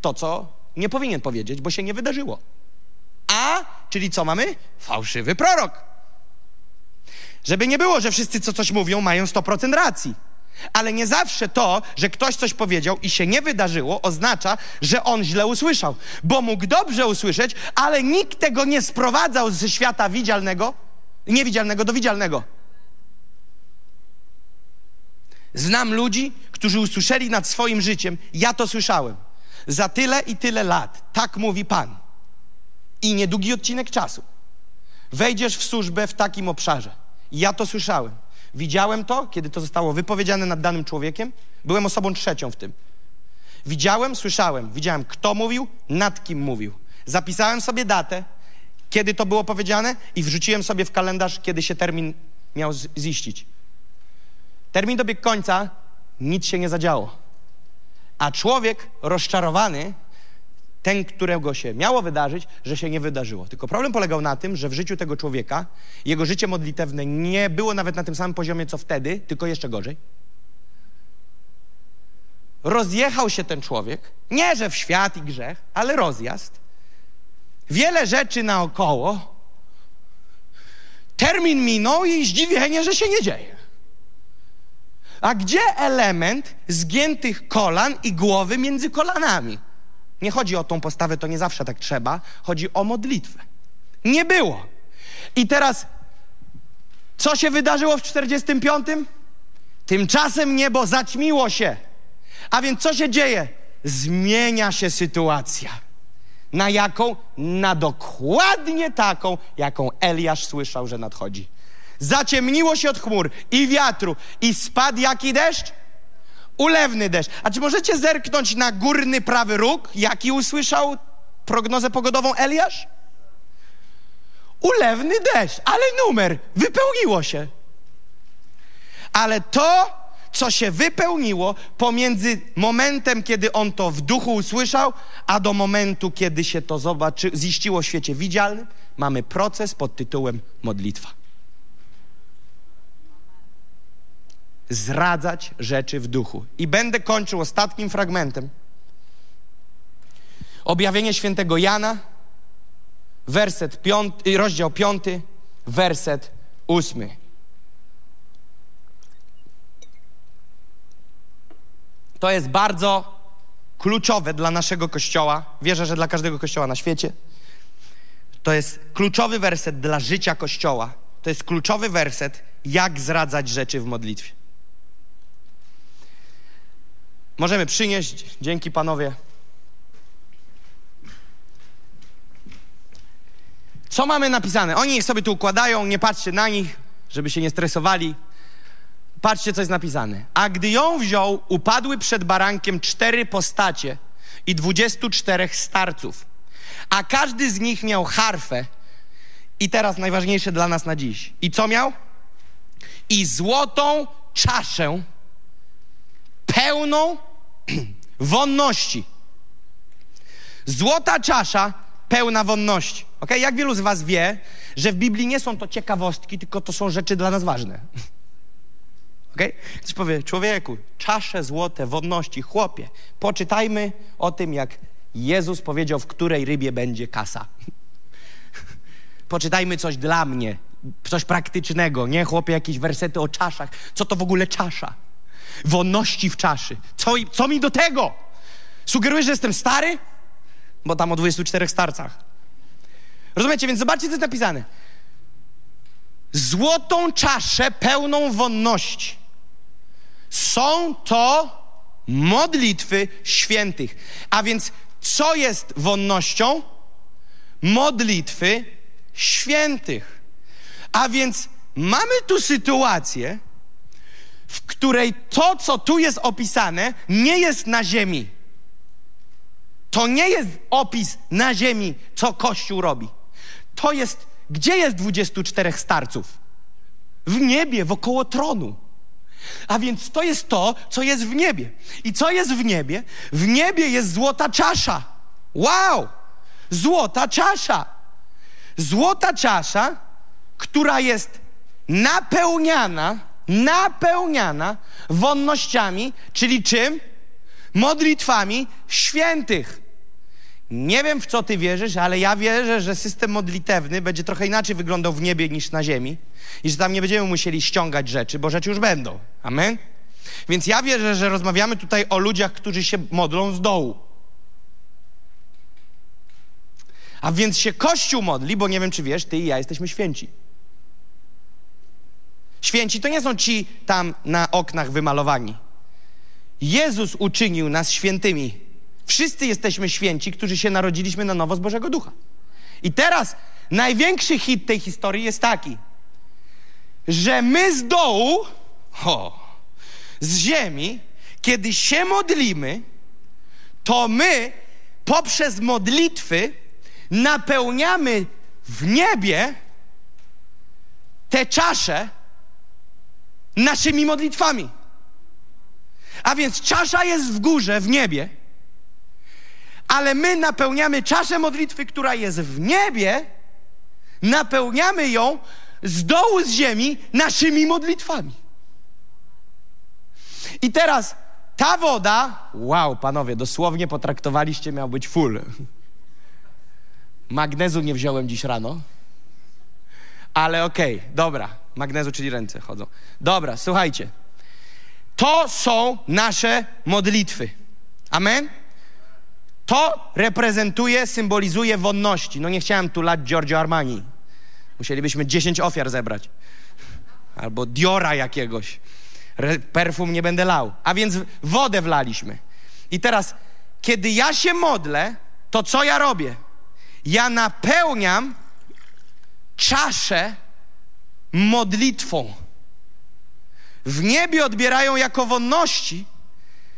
to, co nie powinien powiedzieć, bo się nie wydarzyło. A, czyli co mamy? Fałszywy prorok. Żeby nie było, że wszyscy, co coś mówią, mają 100% racji. Ale nie zawsze to, że ktoś coś powiedział i się nie wydarzyło, oznacza, że on źle usłyszał. Bo mógł dobrze usłyszeć, ale nikt tego nie sprowadzał ze świata widzialnego, niewidzialnego do widzialnego. Znam ludzi, którzy usłyszeli nad swoim życiem, ja to słyszałem, za tyle i tyle lat. Tak mówi Pan. I niedługi odcinek czasu. Wejdziesz w służbę w takim obszarze. Ja to słyszałem. Widziałem to, kiedy to zostało wypowiedziane nad danym człowiekiem. Byłem osobą trzecią w tym. Widziałem, słyszałem. Widziałem, kto mówił, nad kim mówił. Zapisałem sobie datę, kiedy to było powiedziane i wrzuciłem sobie w kalendarz, kiedy się termin miał ziścić. Termin dobiegł końca, nic się nie zadziało. A człowiek rozczarowany, ten, którego się miało wydarzyć, że się nie wydarzyło. Tylko problem polegał na tym, że w życiu tego człowieka jego życie modlitewne nie było nawet na tym samym poziomie, co wtedy, tylko jeszcze gorzej. Rozjechał się ten człowiek, nie że w świat i grzech, ale rozjazd. Wiele rzeczy naokoło. Termin minął i zdziwienie, że się nie dzieje. A gdzie element zgiętych kolan i głowy między kolanami? Nie chodzi o tą postawę, to nie zawsze tak trzeba. Chodzi o modlitwę. Nie było. I teraz, co się wydarzyło w 45? Tymczasem niebo zaćmiło się. A więc co się dzieje? Zmienia się sytuacja. Na jaką? Na dokładnie taką, jaką Eliasz słyszał, że nadchodzi. Zaciemniło się od chmur i wiatru i spadł jaki deszcz? Ulewny deszcz. A czy możecie zerknąć na górny prawy róg, jaki usłyszał prognozę pogodową Eliasz? Ulewny deszcz, ale numer, wypełniło się. Ale to, co się wypełniło pomiędzy momentem, kiedy on to w duchu usłyszał, a do momentu, kiedy się to zobaczy, ziściło w świecie widzialnym, mamy proces pod tytułem modlitwa. Zradzać rzeczy w duchu. I będę kończył ostatnim fragmentem. Objawienie świętego Jana, werset piąty, rozdział piąty, werset ósmy. To jest bardzo kluczowe dla naszego kościoła. Wierzę, że dla każdego kościoła na świecie. To jest kluczowy werset dla życia kościoła. To jest kluczowy werset, jak zradzać rzeczy w modlitwie. Możemy przynieść. Dzięki panowie. Co mamy napisane? Oni sobie tu układają, nie patrzcie na nich, żeby się nie stresowali. Patrzcie, co jest napisane. A gdy ją wziął, upadły przed barankiem cztery postacie i dwudziestu czterech starców. A każdy z nich miał harfę. I teraz najważniejsze dla nas na dziś. I co miał? I złotą czaszę pełną wonności. Złota czasza pełna wonności. Ok? Jak wielu z Was wie, że w Biblii nie są to ciekawostki, tylko to są rzeczy dla nas ważne. Ok? Ktoś powie, człowieku, czasze złote, wonności, chłopie, poczytajmy o tym, jak Jezus powiedział, w której rybie będzie kasa. Poczytajmy coś dla mnie, coś praktycznego, nie chłopie jakieś wersety o czaszach. Co to w ogóle czasza? Wonności w czaszy. Co, co mi do tego? Sugerujesz, że jestem stary? Bo tam o 24 starcach. Rozumiecie? Więc zobaczcie, co jest napisane. Złotą czaszę pełną wonności. Są to modlitwy świętych. A więc co jest wonnością? Modlitwy świętych. A więc mamy tu sytuację, w której to, co tu jest opisane, nie jest na ziemi. To nie jest opis na ziemi, co Kościół robi. To jest, gdzie jest 24 starców? W niebie, wokoło tronu. A więc to jest to, co jest w niebie. I co jest w niebie? W niebie jest złota czasza. Wow! Złota czasza. Złota czasza, która jest napełniana, napełniana wonnościami, czyli czym? Modlitwami świętych. Nie wiem, w co ty wierzysz, ale ja wierzę, że system modlitewny będzie trochę inaczej wyglądał w niebie niż na ziemi i że tam nie będziemy musieli ściągać rzeczy, bo rzeczy już będą. Amen? Więc ja wierzę, że rozmawiamy tutaj o ludziach, którzy się modlą z dołu. A więc się Kościół modli, bo nie wiem, czy wiesz, ty i ja jesteśmy święci. Święci to nie są ci tam na oknach wymalowani. Jezus uczynił nas świętymi. Wszyscy jesteśmy święci, którzy się narodziliśmy na nowo z Bożego Ducha. I teraz największy hit tej historii jest taki, że my z dołu, o, z ziemi, kiedy się modlimy, to my poprzez modlitwy napełniamy w niebie te czasze naszymi modlitwami. A więc czasza jest w górze, w niebie, ale my napełniamy czaszę modlitwy, która jest w niebie, napełniamy ją z dołu z ziemi naszymi modlitwami. I teraz ta woda, wow, panowie, dosłownie potraktowaliście, miał być full. Magnezu nie wziąłem dziś rano, ale okej, okay, dobra. Magnezu, czyli ręce chodzą. Dobra, słuchajcie. To są nasze modlitwy. Amen? To reprezentuje, symbolizuje wonności. No nie chciałem tu lać Giorgio Armani. Musielibyśmy 10 ofiar zebrać. Albo Diora jakiegoś. Re perfum nie będę lał. A więc wodę wlaliśmy. I teraz, kiedy ja się modlę, to co ja robię? Ja napełniam czaszę modlitwą. W niebie odbierają jako wonności.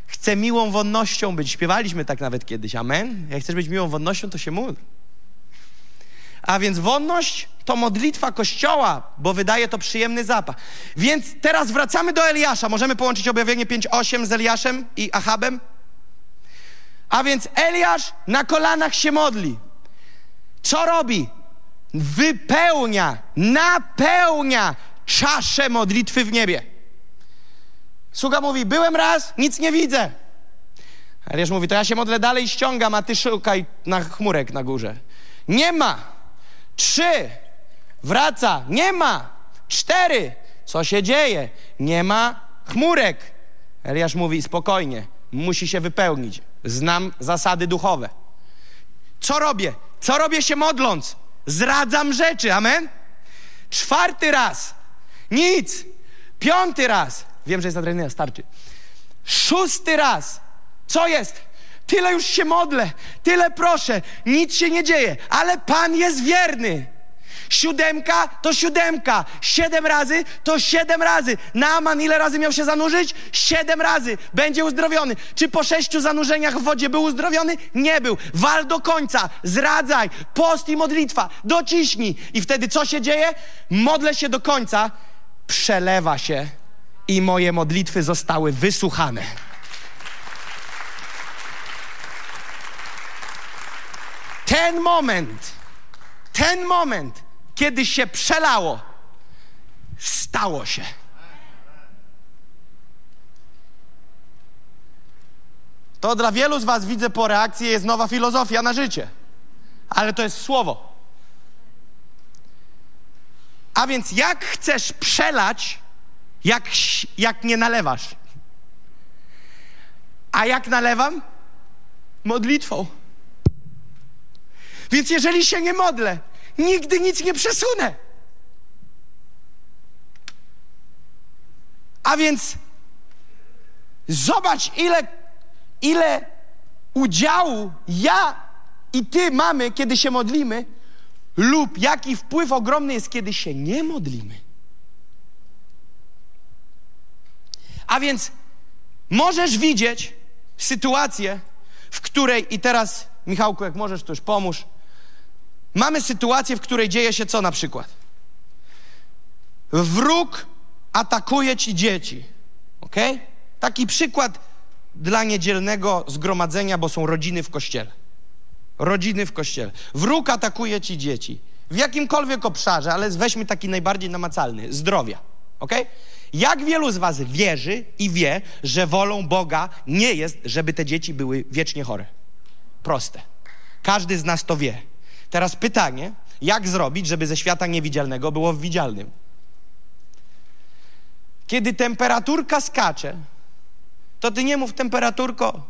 Chcę miłą wonnością być. Śpiewaliśmy tak nawet kiedyś. Amen. Jak chcesz być miłą wonnością, to się módl. A więc wonność to modlitwa Kościoła, bo wydaje to przyjemny zapach. Więc teraz wracamy do Eliasza. Możemy połączyć objawienie 5.8 z Eliaszem i Achabem? A więc Eliasz na kolanach się modli. Co robi? Wypełnia, napełnia czaszę modlitwy w niebie. Sługa mówi, byłem raz, nic nie widzę. Eliasz mówi, to ja się modlę dalej ściągam, a ty szukaj na chmurek na górze. Nie ma. Trzy. Wraca. Nie ma. Cztery. Co się dzieje? Nie ma chmurek. Eliasz mówi, spokojnie, musi się wypełnić. Znam zasady duchowe. Co robię? Co robię się modląc? Zradzam rzeczy, amen? Czwarty raz. Nic. Piąty raz. Wiem, że jest adrenalina, starczy. Szósty raz. Co jest? Tyle już się modlę, tyle proszę, nic się nie dzieje, ale Pan jest wierny. Siódemka to siódemka. Siedem razy to siedem razy. Naaman ile razy miał się zanurzyć? Siedem razy. Będzie uzdrowiony. Czy po sześciu zanurzeniach w wodzie był uzdrowiony? Nie był. Wal do końca. Zradzaj. Post i modlitwa. Dociśnij. I wtedy co się dzieje? Modlę się do końca. Przelewa się. I moje modlitwy zostały wysłuchane. Ten moment, ten moment, kiedy się przelało, stało się. To dla wielu z Was widzę po reakcji jest nowa filozofia na życie, ale to jest słowo. A więc jak chcesz przelać, jak, jak nie nalewasz? A jak nalewam? Modlitwą. Więc jeżeli się nie modlę, nigdy nic nie przesunę. A więc zobacz, ile, ile udziału ja i ty mamy, kiedy się modlimy, lub jaki wpływ ogromny jest, kiedy się nie modlimy. A więc możesz widzieć sytuację, w której, i teraz, Michałku, jak możesz, to już pomóż Mamy sytuację, w której dzieje się co na przykład? Wróg atakuje ci dzieci. Taki przykład dla niedzielnego zgromadzenia, bo są rodziny w kościele. Rodziny w kościele. Wróg atakuje ci dzieci. W jakimkolwiek obszarze, ale weźmy taki najbardziej namacalny zdrowia. Ok? Jak wielu z Was wierzy i wie, że wolą Boga nie jest, żeby te dzieci były wiecznie chore? Proste. Każdy z nas to wie. Teraz pytanie, jak zrobić, żeby ze świata niewidzialnego było w widzialnym? Kiedy temperaturka skacze, to ty nie mów temperaturko,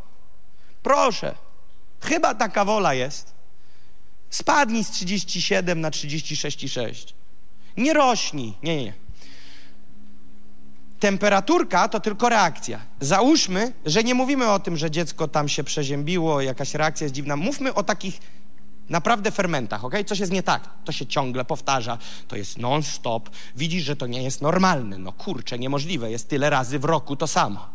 proszę, chyba taka wola jest. Spadnij z 37 na 36,6. Nie rośnij. Nie, nie, nie. Temperaturka to tylko reakcja. Załóżmy, że nie mówimy o tym, że dziecko tam się przeziębiło, jakaś reakcja jest dziwna. Mówmy o takich naprawdę fermentach, ok? Coś jest nie tak. To się ciągle powtarza, to jest non-stop. Widzisz, że to nie jest normalne. No kurczę, niemożliwe. Jest tyle razy w roku to samo.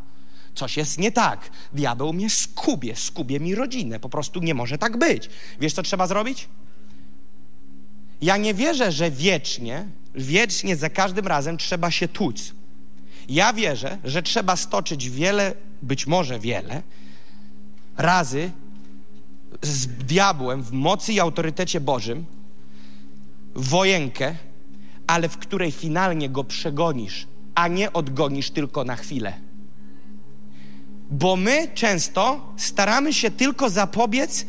Coś jest nie tak. Diabeł mnie skubie, skubie mi rodzinę. Po prostu nie może tak być. Wiesz, co trzeba zrobić? Ja nie wierzę, że wiecznie, wiecznie za każdym razem trzeba się tłuc. Ja wierzę, że trzeba stoczyć wiele, być może wiele, razy z diabłem w mocy i autorytecie Bożym wojenkę, ale w której finalnie go przegonisz, a nie odgonisz tylko na chwilę. Bo my często staramy się tylko zapobiec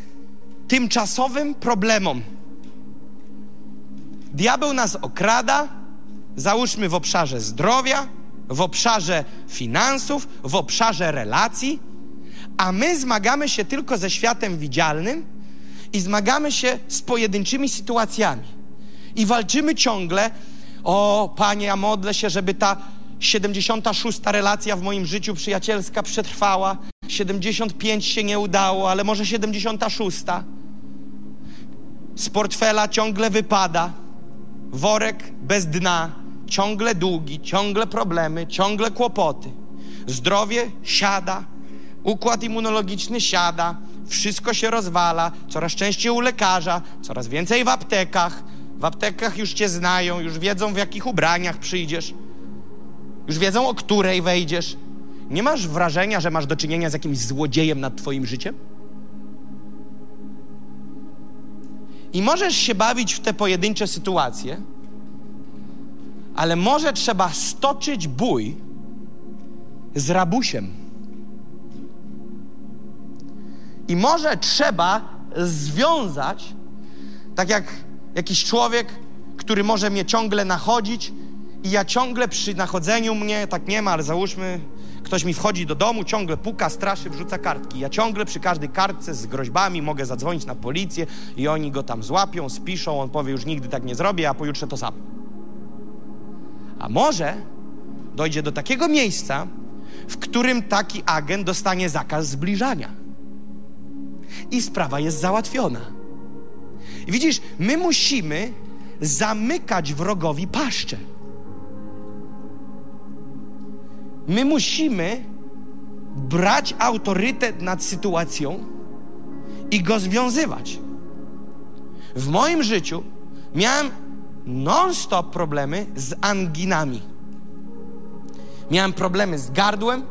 tymczasowym problemom. Diabeł nas okrada, załóżmy w obszarze zdrowia, w obszarze finansów, w obszarze relacji, a my zmagamy się tylko ze światem widzialnym i zmagamy się z pojedynczymi sytuacjami. I walczymy ciągle, o Panie, ja modlę się, żeby ta 76. relacja w moim życiu przyjacielska przetrwała. 75 się nie udało, ale może 76. Z portfela ciągle wypada. Worek bez dna, ciągle długi, ciągle problemy, ciągle kłopoty. Zdrowie siada, układ immunologiczny siada, wszystko się rozwala, coraz częściej u lekarza, coraz więcej w aptekach. W aptekach już cię znają, już wiedzą w jakich ubraniach przyjdziesz. Już wiedzą, o której wejdziesz. Nie masz wrażenia, że masz do czynienia z jakimś złodziejem nad Twoim życiem? I możesz się bawić w te pojedyncze sytuacje, ale może trzeba stoczyć bój z rabusiem. I może trzeba związać, tak jak jakiś człowiek, który może mnie ciągle nachodzić, i ja ciągle przy nachodzeniu mnie, tak nie ma, ale załóżmy, ktoś mi wchodzi do domu, ciągle puka, straszy, wrzuca kartki. Ja ciągle przy każdej kartce z groźbami mogę zadzwonić na policję i oni go tam złapią, spiszą, on powie, już nigdy tak nie zrobię, a pojutrze to samo. A może dojdzie do takiego miejsca, w którym taki agent dostanie zakaz zbliżania. I sprawa jest załatwiona. Widzisz, my musimy zamykać wrogowi paszczę. My musimy brać autorytet nad sytuacją i go związywać. W moim życiu miałem non-stop problemy z anginami. Miałem problemy z gardłem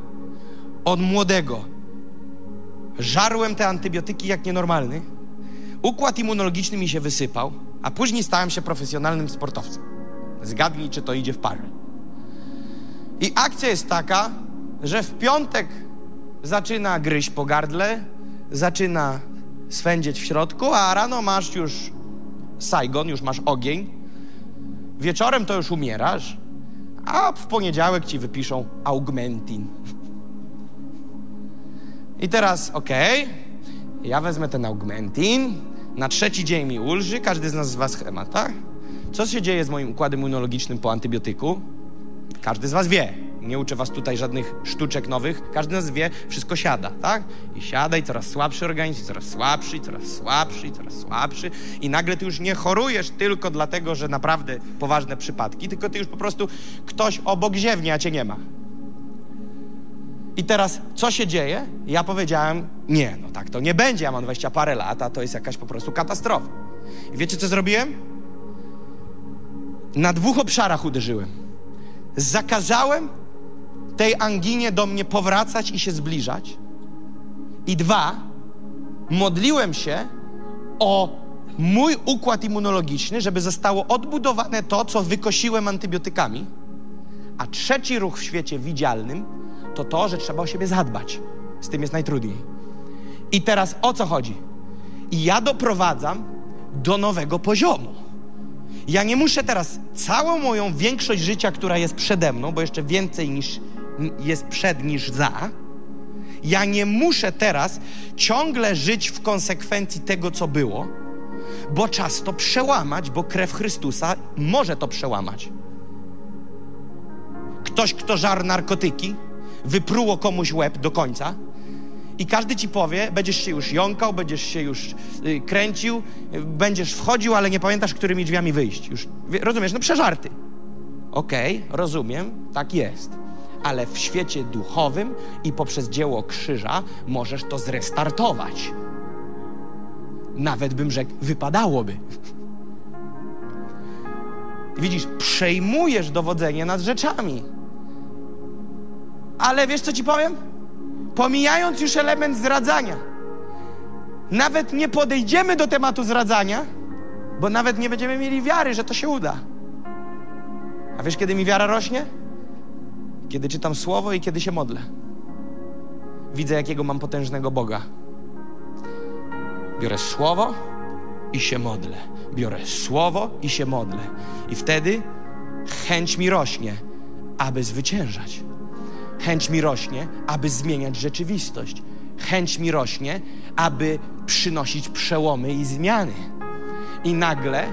od młodego. Żarłem te antybiotyki jak nienormalny. Układ immunologiczny mi się wysypał, a później stałem się profesjonalnym sportowcem. Zgadnij, czy to idzie w parę. I akcja jest taka, że w piątek zaczyna gryźć po gardle, zaczyna swędzieć w środku, a rano masz już Saigon, już masz ogień. Wieczorem to już umierasz, a w poniedziałek ci wypiszą augmentin. I teraz, okej, okay, ja wezmę ten augmentin, na trzeci dzień mi ulży, każdy z nas z was schemat, tak? Co się dzieje z moim układem immunologicznym po antybiotyku? Każdy z was wie. Nie uczę was tutaj żadnych sztuczek nowych. Każdy z nas wie, wszystko siada, tak? I siada i coraz słabszy organizm, i coraz słabszy, i coraz słabszy, i coraz słabszy. I nagle ty już nie chorujesz tylko dlatego, że naprawdę poważne przypadki, tylko ty już po prostu ktoś obok ziewnie, a cię nie ma. I teraz, co się dzieje? Ja powiedziałem, nie, no tak to nie będzie, ja mam 20 parę lat, a to jest jakaś po prostu katastrofa. I wiecie, co zrobiłem? Na dwóch obszarach uderzyłem zakazałem tej anginie do mnie powracać i się zbliżać. I dwa, modliłem się o mój układ immunologiczny, żeby zostało odbudowane to, co wykosiłem antybiotykami. A trzeci ruch w świecie widzialnym to to, że trzeba o siebie zadbać. Z tym jest najtrudniej. I teraz o co chodzi? Ja doprowadzam do nowego poziomu. Ja nie muszę teraz całą moją większość życia, która jest przede mną, bo jeszcze więcej niż jest przed niż za, ja nie muszę teraz ciągle żyć w konsekwencji tego, co było, bo czas to przełamać, bo krew Chrystusa może to przełamać. Ktoś, kto żar narkotyki, wypruło komuś łeb do końca i każdy ci powie, będziesz się już jąkał, będziesz się już y, kręcił, będziesz wchodził, ale nie pamiętasz, którymi drzwiami wyjść. Już, rozumiesz? No przeżarty. Okej, okay, rozumiem, tak jest. Ale w świecie duchowym i poprzez dzieło krzyża możesz to zrestartować. Nawet bym rzekł, wypadałoby. Widzisz, przejmujesz dowodzenie nad rzeczami. Ale wiesz, co ci powiem? Pomijając już element zradzania, nawet nie podejdziemy do tematu zradzania, bo nawet nie będziemy mieli wiary, że to się uda. A wiesz, kiedy mi wiara rośnie? Kiedy czytam słowo i kiedy się modlę. Widzę, jakiego mam potężnego Boga. Biorę słowo i się modlę. Biorę słowo i się modlę. I wtedy chęć mi rośnie, aby zwyciężać. Chęć mi rośnie, aby zmieniać rzeczywistość. Chęć mi rośnie, aby przynosić przełomy i zmiany. I nagle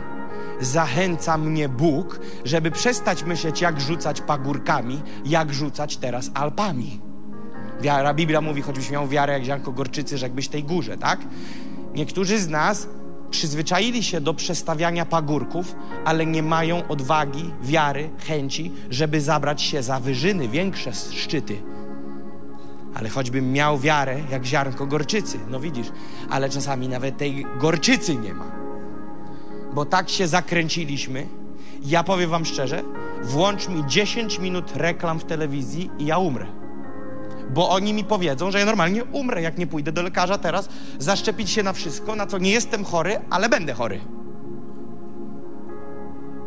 zachęca mnie Bóg, żeby przestać myśleć, jak rzucać pagórkami, jak rzucać teraz Alpami. Wiara, Biblia mówi, choćbyś miał wiarę jak ziarnko gorczycy, jakbyś tej górze, tak? Niektórzy z nas przyzwyczaili się do przestawiania pagórków, ale nie mają odwagi, wiary, chęci, żeby zabrać się za wyżyny, większe szczyty. Ale choćbym miał wiarę jak ziarnko gorczycy, no widzisz, ale czasami nawet tej gorczycy nie ma. Bo tak się zakręciliśmy. Ja powiem Wam szczerze, włącz mi 10 minut reklam w telewizji i ja umrę bo oni mi powiedzą, że ja normalnie umrę, jak nie pójdę do lekarza teraz, zaszczepić się na wszystko, na co nie jestem chory, ale będę chory.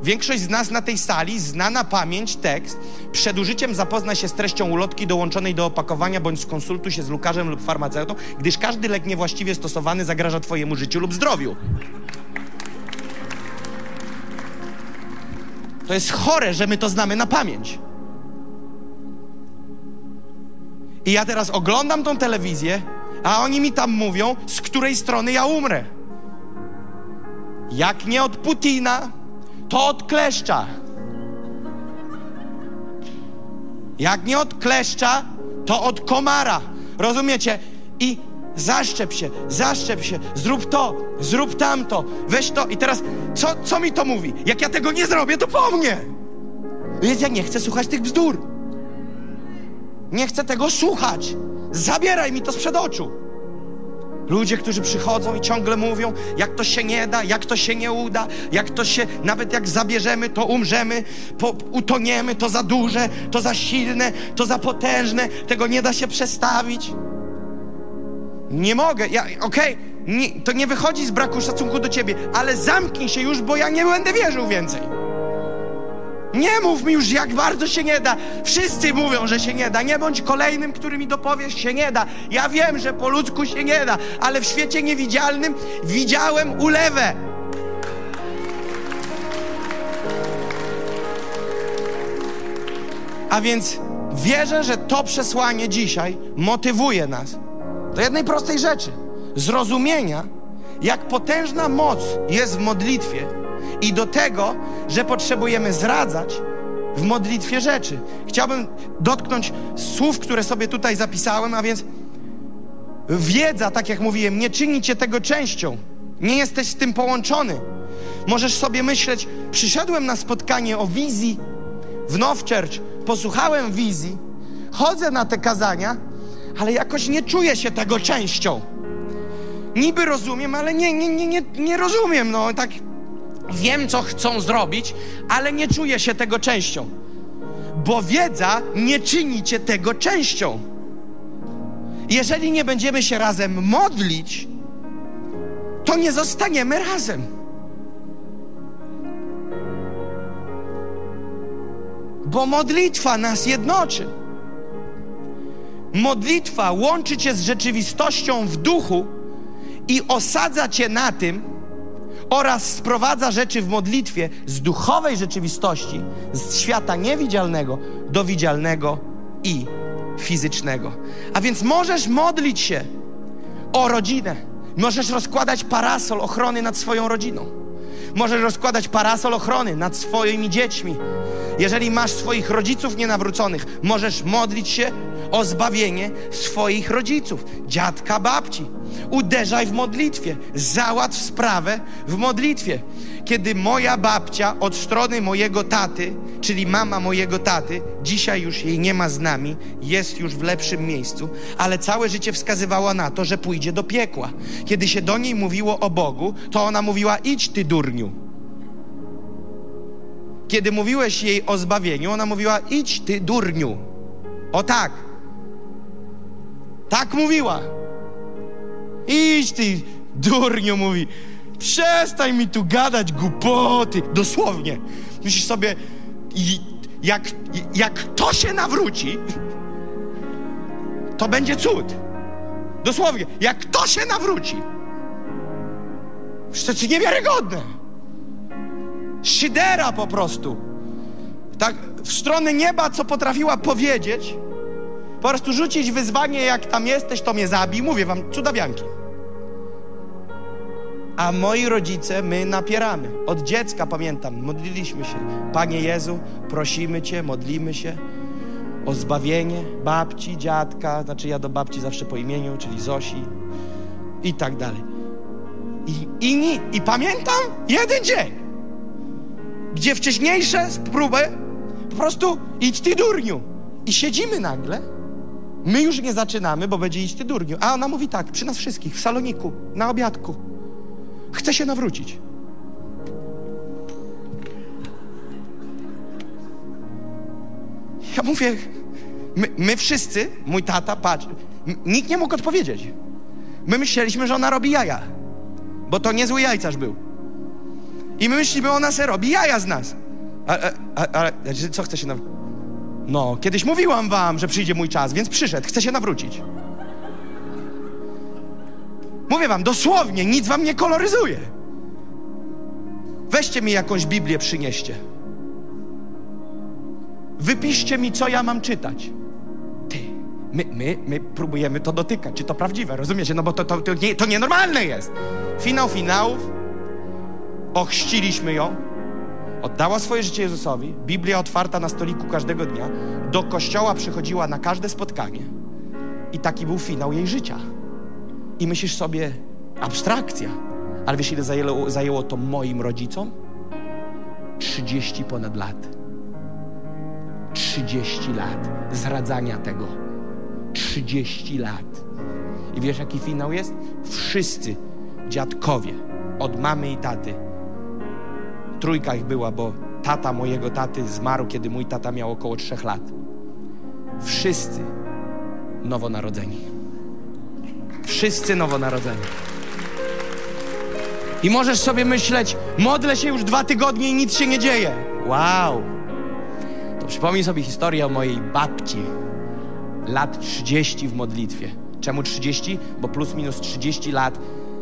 Większość z nas na tej sali zna na pamięć tekst. Przed użyciem zapozna się z treścią ulotki dołączonej do opakowania bądź skonsultuj się z lekarzem lub farmaceutą, gdyż każdy lek niewłaściwie stosowany zagraża Twojemu życiu lub zdrowiu. To jest chore, że my to znamy na pamięć. I ja teraz oglądam tą telewizję, a oni mi tam mówią, z której strony ja umrę. Jak nie od Putina, to od kleszcza. Jak nie od kleszcza, to od komara. Rozumiecie? I zaszczep się, zaszczep się, zrób to, zrób tamto, weź to. I teraz, co, co mi to mówi? Jak ja tego nie zrobię, to po mnie. Więc ja nie chcę słuchać tych bzdur. Nie chcę tego słuchać. Zabieraj mi to sprzed oczu. Ludzie, którzy przychodzą i ciągle mówią, jak to się nie da, jak to się nie uda, jak to się, nawet jak zabierzemy, to umrzemy, po, utoniemy, to za duże, to za silne, to za potężne, tego nie da się przestawić. Nie mogę, ja, okej, okay, to nie wychodzi z braku szacunku do ciebie, ale zamknij się już, bo ja nie będę wierzył więcej. Nie mów mi już, jak bardzo się nie da. Wszyscy mówią, że się nie da. Nie bądź kolejnym, który mi dopowiesz, się nie da. Ja wiem, że po ludzku się nie da, ale w świecie niewidzialnym widziałem ulewę. A więc wierzę, że to przesłanie dzisiaj motywuje nas do jednej prostej rzeczy: zrozumienia, jak potężna moc jest w modlitwie i do tego, że potrzebujemy zradzać w modlitwie rzeczy. Chciałbym dotknąć słów, które sobie tutaj zapisałem, a więc wiedza, tak jak mówiłem, nie czyni cię tego częścią. Nie jesteś z tym połączony. Możesz sobie myśleć, przyszedłem na spotkanie o wizji w Now Church, posłuchałem wizji, chodzę na te kazania, ale jakoś nie czuję się tego częścią. Niby rozumiem, ale nie, nie, nie, nie, nie rozumiem, no tak Wiem, co chcą zrobić, ale nie czuję się tego częścią. bo wiedza nie czyni cię tego częścią. Jeżeli nie będziemy się razem modlić, to nie zostaniemy razem. Bo modlitwa nas jednoczy. Modlitwa łączy cię z rzeczywistością w duchu i osadza cię na tym oraz sprowadza rzeczy w modlitwie z duchowej rzeczywistości, z świata niewidzialnego do widzialnego i fizycznego. A więc możesz modlić się o rodzinę. Możesz rozkładać parasol ochrony nad swoją rodziną. Możesz rozkładać parasol ochrony nad swoimi dziećmi. Jeżeli masz swoich rodziców nienawróconych, możesz modlić się o zbawienie swoich rodziców, dziadka, babci. Uderzaj w modlitwie, załatw sprawę w modlitwie. Kiedy moja babcia od strony mojego taty, czyli mama mojego taty, dzisiaj już jej nie ma z nami, jest już w lepszym miejscu, ale całe życie wskazywała na to, że pójdzie do piekła. Kiedy się do niej mówiło o Bogu, to ona mówiła: idź ty durniu. Kiedy mówiłeś jej o zbawieniu, ona mówiła: idź ty durniu. O tak. Tak mówiła. Idź ty, durniu, mówi. Przestań mi tu gadać głupoty. Dosłownie. Myślisz sobie, jak, jak to się nawróci, to będzie cud. Dosłownie, jak to się nawróci. To jest niewiarygodne. Szydera po prostu. Tak w stronę nieba, co potrafiła powiedzieć, po prostu rzucić wyzwanie, jak tam jesteś, to mnie zabij. Mówię wam, cudawianki. A moi rodzice, my napieramy. Od dziecka pamiętam, modliliśmy się. Panie Jezu, prosimy Cię, modlimy się o zbawienie babci, dziadka, znaczy ja do babci zawsze po imieniu, czyli Zosi i tak dalej. I, i, i pamiętam jeden dzień, gdzie wcześniejsze próby po prostu idź ty durniu. I siedzimy nagle My już nie zaczynamy, bo będzie iść ty durniu. A ona mówi tak, przy nas wszystkich, w saloniku, na obiadku. Chce się nawrócić. Ja mówię, my, my wszyscy, mój tata, patrz, nikt nie mógł odpowiedzieć. My myśleliśmy, że ona robi jaja, bo to niezły jajcarz był. I my myślimy, ona se robi jaja z nas. Ale co chce się nawrócić? No, kiedyś mówiłam wam, że przyjdzie mój czas, więc przyszedł, chcę się nawrócić. Mówię wam, dosłownie, nic wam nie koloryzuje. Weźcie mi jakąś Biblię, przynieście. Wypiszcie mi, co ja mam czytać. Ty, my, my, my próbujemy to dotykać, czy to prawdziwe, rozumiecie? No bo to, to, to, nie, to nienormalne jest. Finał finałów, ochrzciliśmy ją, Oddała swoje życie Jezusowi, Biblia otwarta na stoliku każdego dnia, do kościoła przychodziła na każde spotkanie i taki był finał jej życia. I myślisz sobie, abstrakcja, ale wiesz ile zajęło, zajęło to moim rodzicom? 30 ponad lat. 30 lat zradzania tego. 30 lat. I wiesz jaki finał jest? Wszyscy dziadkowie od mamy i taty trójka ich była, bo tata mojego taty zmarł, kiedy mój tata miał około trzech lat. Wszyscy nowonarodzeni. Wszyscy nowonarodzeni. I możesz sobie myśleć, modlę się już dwa tygodnie i nic się nie dzieje. Wow! To przypomnij sobie historię o mojej babci. Lat 30 w modlitwie. Czemu 30? Bo plus minus 30 lat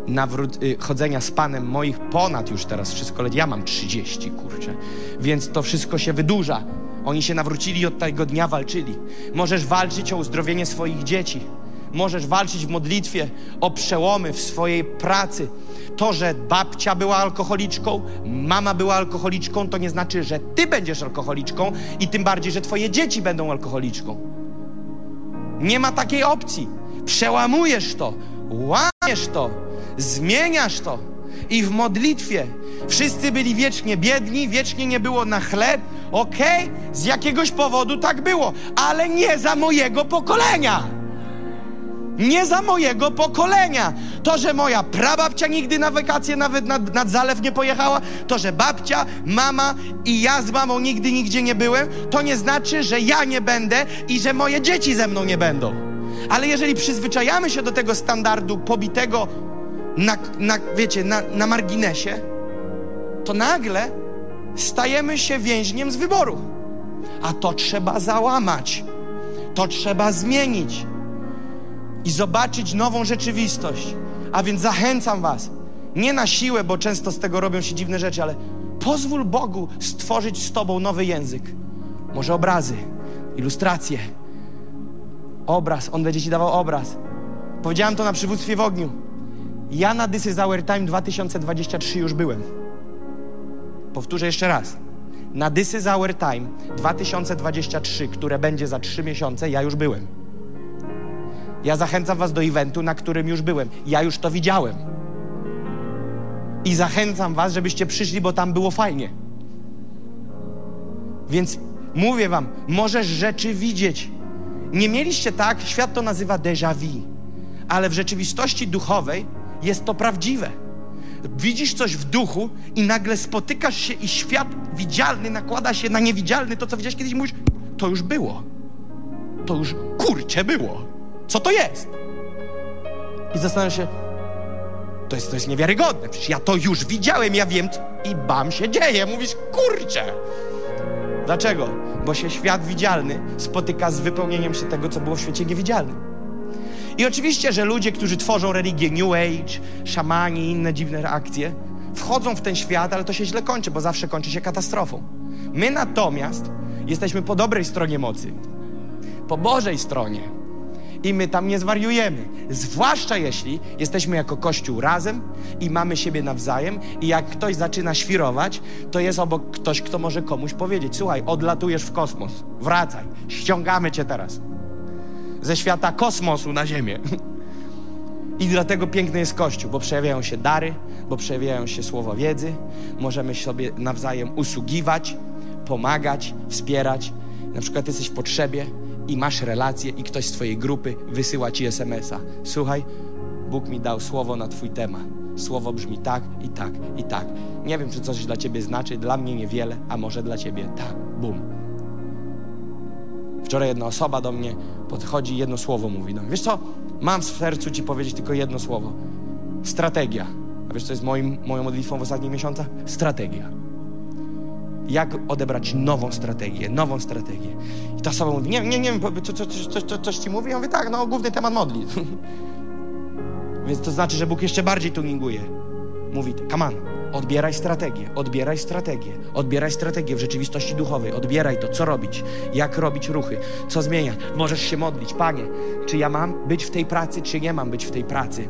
nawrót, y, chodzenia z Panem moich ponad już teraz wszystko, ale ja mam 30, kurczę. Więc to wszystko się wydłuża. Oni się nawrócili i od tego dnia walczyli. Możesz walczyć o uzdrowienie swoich dzieci. Możesz walczyć w modlitwie o przełomy w swojej pracy. To, że babcia była alkoholiczką, mama była alkoholiczką, to nie znaczy, że ty będziesz alkoholiczką i tym bardziej, że twoje dzieci będą alkoholiczką. Nie ma takiej opcji. Przełamujesz to, łamiesz to, zmieniasz to. I w modlitwie wszyscy byli wiecznie biedni, wiecznie nie było na chleb. Okej, okay, z jakiegoś powodu tak było, ale nie za mojego pokolenia. Nie za mojego pokolenia. To, że moja prababcia nigdy na wakacje nawet nad, nad zalew nie pojechała, to, że babcia, mama i ja z mamą nigdy nigdzie nie byłem, to nie znaczy, że ja nie będę i że moje dzieci ze mną nie będą. Ale jeżeli przyzwyczajamy się do tego standardu pobitego na, na wiecie, na, na marginesie, to nagle stajemy się więźniem z wyboru. A to trzeba załamać. To trzeba zmienić i zobaczyć nową rzeczywistość. A więc zachęcam Was, nie na siłę, bo często z tego robią się dziwne rzeczy, ale pozwól Bogu stworzyć z Tobą nowy język. Może obrazy, ilustracje. Obraz, On będzie Ci dawał obraz. Powiedziałem to na przywództwie w ogniu. Ja na This is Our Time 2023 już byłem. Powtórzę jeszcze raz. Na This is Our Time 2023, które będzie za trzy miesiące, ja już byłem. Ja zachęcam Was do eventu, na którym już byłem. Ja już to widziałem. I zachęcam Was, żebyście przyszli, bo tam było fajnie. Więc mówię Wam, możesz rzeczy widzieć. Nie mieliście tak, świat to nazywa déjà vu, ale w rzeczywistości duchowej jest to prawdziwe. Widzisz coś w duchu i nagle spotykasz się i świat widzialny nakłada się na niewidzialny, to co widziałeś kiedyś mówisz, to już było. To już kurcie było. Co to jest? I zastanawiam się, to jest, to jest niewiarygodne. Przecież ja to już widziałem, ja wiem i bam się dzieje. Mówisz, kurczę. Dlaczego? Bo się świat widzialny spotyka z wypełnieniem się tego, co było w świecie niewidzialnym. I oczywiście, że ludzie, którzy tworzą religię New Age, szamani i inne dziwne akcje, wchodzą w ten świat, ale to się źle kończy, bo zawsze kończy się katastrofą. My natomiast jesteśmy po dobrej stronie mocy, po Bożej stronie. I my tam nie zwariujemy. Zwłaszcza jeśli jesteśmy jako Kościół razem i mamy siebie nawzajem, i jak ktoś zaczyna świrować, to jest obok ktoś, kto może komuś powiedzieć: Słuchaj, odlatujesz w kosmos, wracaj, ściągamy cię teraz ze świata kosmosu na Ziemię. I dlatego piękny jest Kościół, bo przejawiają się dary, bo przejawiają się słowa wiedzy, możemy sobie nawzajem usługiwać, pomagać, wspierać. Na przykład jesteś w potrzebie i masz relację i ktoś z twojej grupy wysyła ci SMS-a. Słuchaj, Bóg mi dał słowo na twój temat. Słowo brzmi tak i tak i tak. Nie wiem, czy coś dla ciebie znaczy, dla mnie niewiele, a może dla ciebie tak. Bum. Wczoraj jedna osoba do mnie podchodzi jedno słowo mówi. No, wiesz co, mam w sercu ci powiedzieć tylko jedno słowo. Strategia. A wiesz, co jest moim, moją modlitwą w ostatnich miesiącach? Strategia. Jak odebrać nową strategię, nową strategię. I ta osoba mówi, nie, nie, nie co, co, co, co, coś ci mówi? Ja mówię, tak, no główny temat modli. Więc to znaczy, że Bóg jeszcze bardziej tuninguje. Mówi, come on, Odbieraj strategię, odbieraj strategię, odbieraj strategię w rzeczywistości duchowej, odbieraj to, co robić, jak robić ruchy, co zmieniać. Możesz się modlić, Panie, czy ja mam być w tej pracy, czy nie mam być w tej pracy.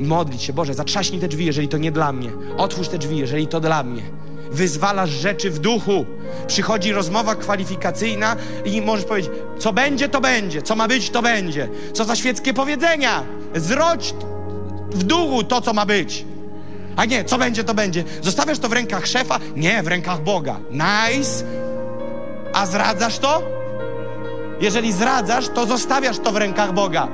Modlić się, Boże, zatrzaśnij te drzwi, jeżeli to nie dla mnie. Otwórz te drzwi, jeżeli to dla mnie. Wyzwalasz rzeczy w duchu. Przychodzi rozmowa kwalifikacyjna i możesz powiedzieć, co będzie, to będzie, co ma być, to będzie. Co za świeckie powiedzenia. Zrodź w duchu to, co ma być. A nie, co będzie, to będzie. Zostawiasz to w rękach szefa? Nie, w rękach Boga. Nice. A zdradzasz to? Jeżeli zdradzasz, to zostawiasz to w rękach Boga.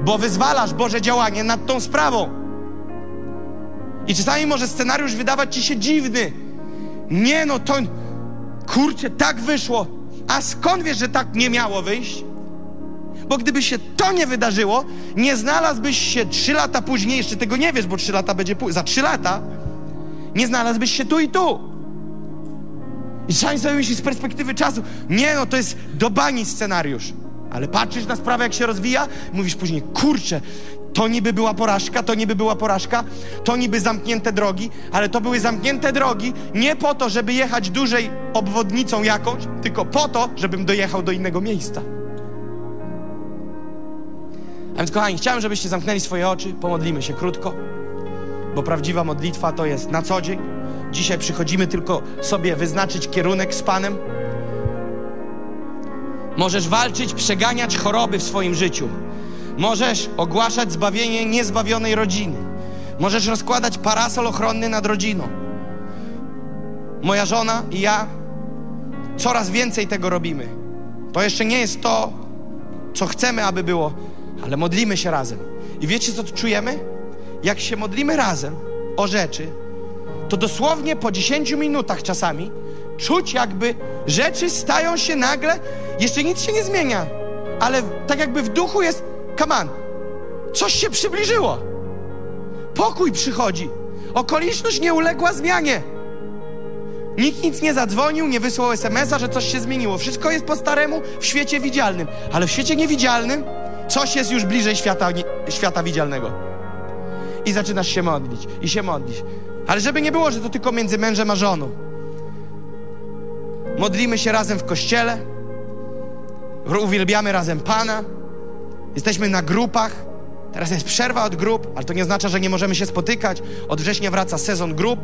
Bo wyzwalasz Boże działanie nad tą sprawą. I czasami może scenariusz wydawać ci się dziwny. Nie no, to kurczę, tak wyszło. A skąd wiesz, że tak nie miało wyjść? Bo gdyby się to nie wydarzyło, nie znalazłbyś się trzy lata później, jeszcze tego nie wiesz, bo trzy lata będzie za trzy lata, nie znalazłbyś się tu i tu. I czasami sobie myślisz z perspektywy czasu, nie no, to jest do bani scenariusz. Ale patrzysz na sprawę, jak się rozwija, mówisz później, kurczę, to niby była porażka, to niby była porażka, to niby zamknięte drogi, ale to były zamknięte drogi nie po to, żeby jechać dłużej obwodnicą jakąś, tylko po to, żebym dojechał do innego miejsca. A więc, kochani, chciałem, żebyście zamknęli swoje oczy, pomodlimy się krótko, bo prawdziwa modlitwa to jest na co dzień. Dzisiaj przychodzimy tylko sobie wyznaczyć kierunek z Panem. Możesz walczyć, przeganiać choroby w swoim życiu. Możesz ogłaszać zbawienie niezbawionej rodziny. Możesz rozkładać parasol ochronny nad rodziną. Moja żona i ja coraz więcej tego robimy. To jeszcze nie jest to, co chcemy, aby było, ale modlimy się razem. I wiecie, co czujemy? jak się modlimy razem o rzeczy, to dosłownie po 10 minutach czasami czuć jakby rzeczy stają się nagle, jeszcze nic się nie zmienia, ale tak jakby w duchu jest, come on, coś się przybliżyło. Pokój przychodzi. Okoliczność nie uległa zmianie. Nikt nic nie zadzwonił, nie wysłał SMS-a, że coś się zmieniło. Wszystko jest po staremu w świecie widzialnym. Ale w świecie niewidzialnym coś jest już bliżej świata, nie, świata widzialnego. I zaczynasz się modlić, i się modlić. Ale żeby nie było, że to tylko między mężem a żoną. Modlimy się razem w kościele, uwielbiamy razem Pana, jesteśmy na grupach. Teraz jest przerwa od grup, ale to nie oznacza, że nie możemy się spotykać. Od września wraca sezon grup.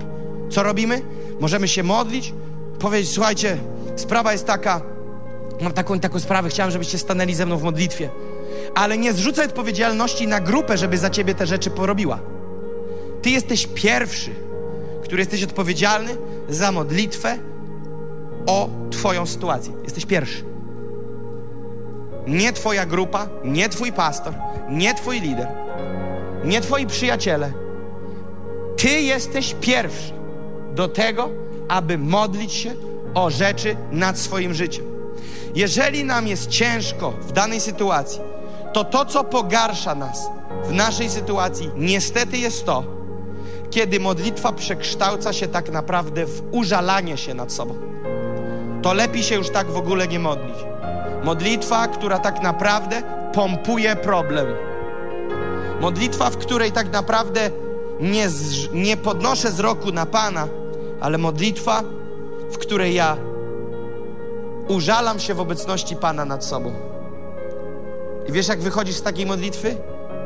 Co robimy? Możemy się modlić, powiedzieć: Słuchajcie, sprawa jest taka, mam taką taką sprawę, chciałem, żebyście stanęli ze mną w modlitwie. Ale nie zrzucaj odpowiedzialności na grupę, żeby za ciebie te rzeczy porobiła. Ty jesteś pierwszy, który jesteś odpowiedzialny za modlitwę o Twoją sytuację. Jesteś pierwszy. Nie Twoja grupa, nie Twój pastor, nie Twój lider, nie Twoi przyjaciele. Ty jesteś pierwszy do tego, aby modlić się o rzeczy nad swoim życiem. Jeżeli nam jest ciężko w danej sytuacji, to to, co pogarsza nas w naszej sytuacji, niestety jest to, kiedy modlitwa przekształca się tak naprawdę w użalanie się nad sobą. To lepiej się już tak w ogóle nie modlić. Modlitwa, która tak naprawdę pompuje problem. Modlitwa, w której tak naprawdę nie, z, nie podnoszę wzroku na Pana, ale modlitwa, w której ja użalam się w obecności Pana nad sobą. I wiesz, jak wychodzisz z takiej modlitwy?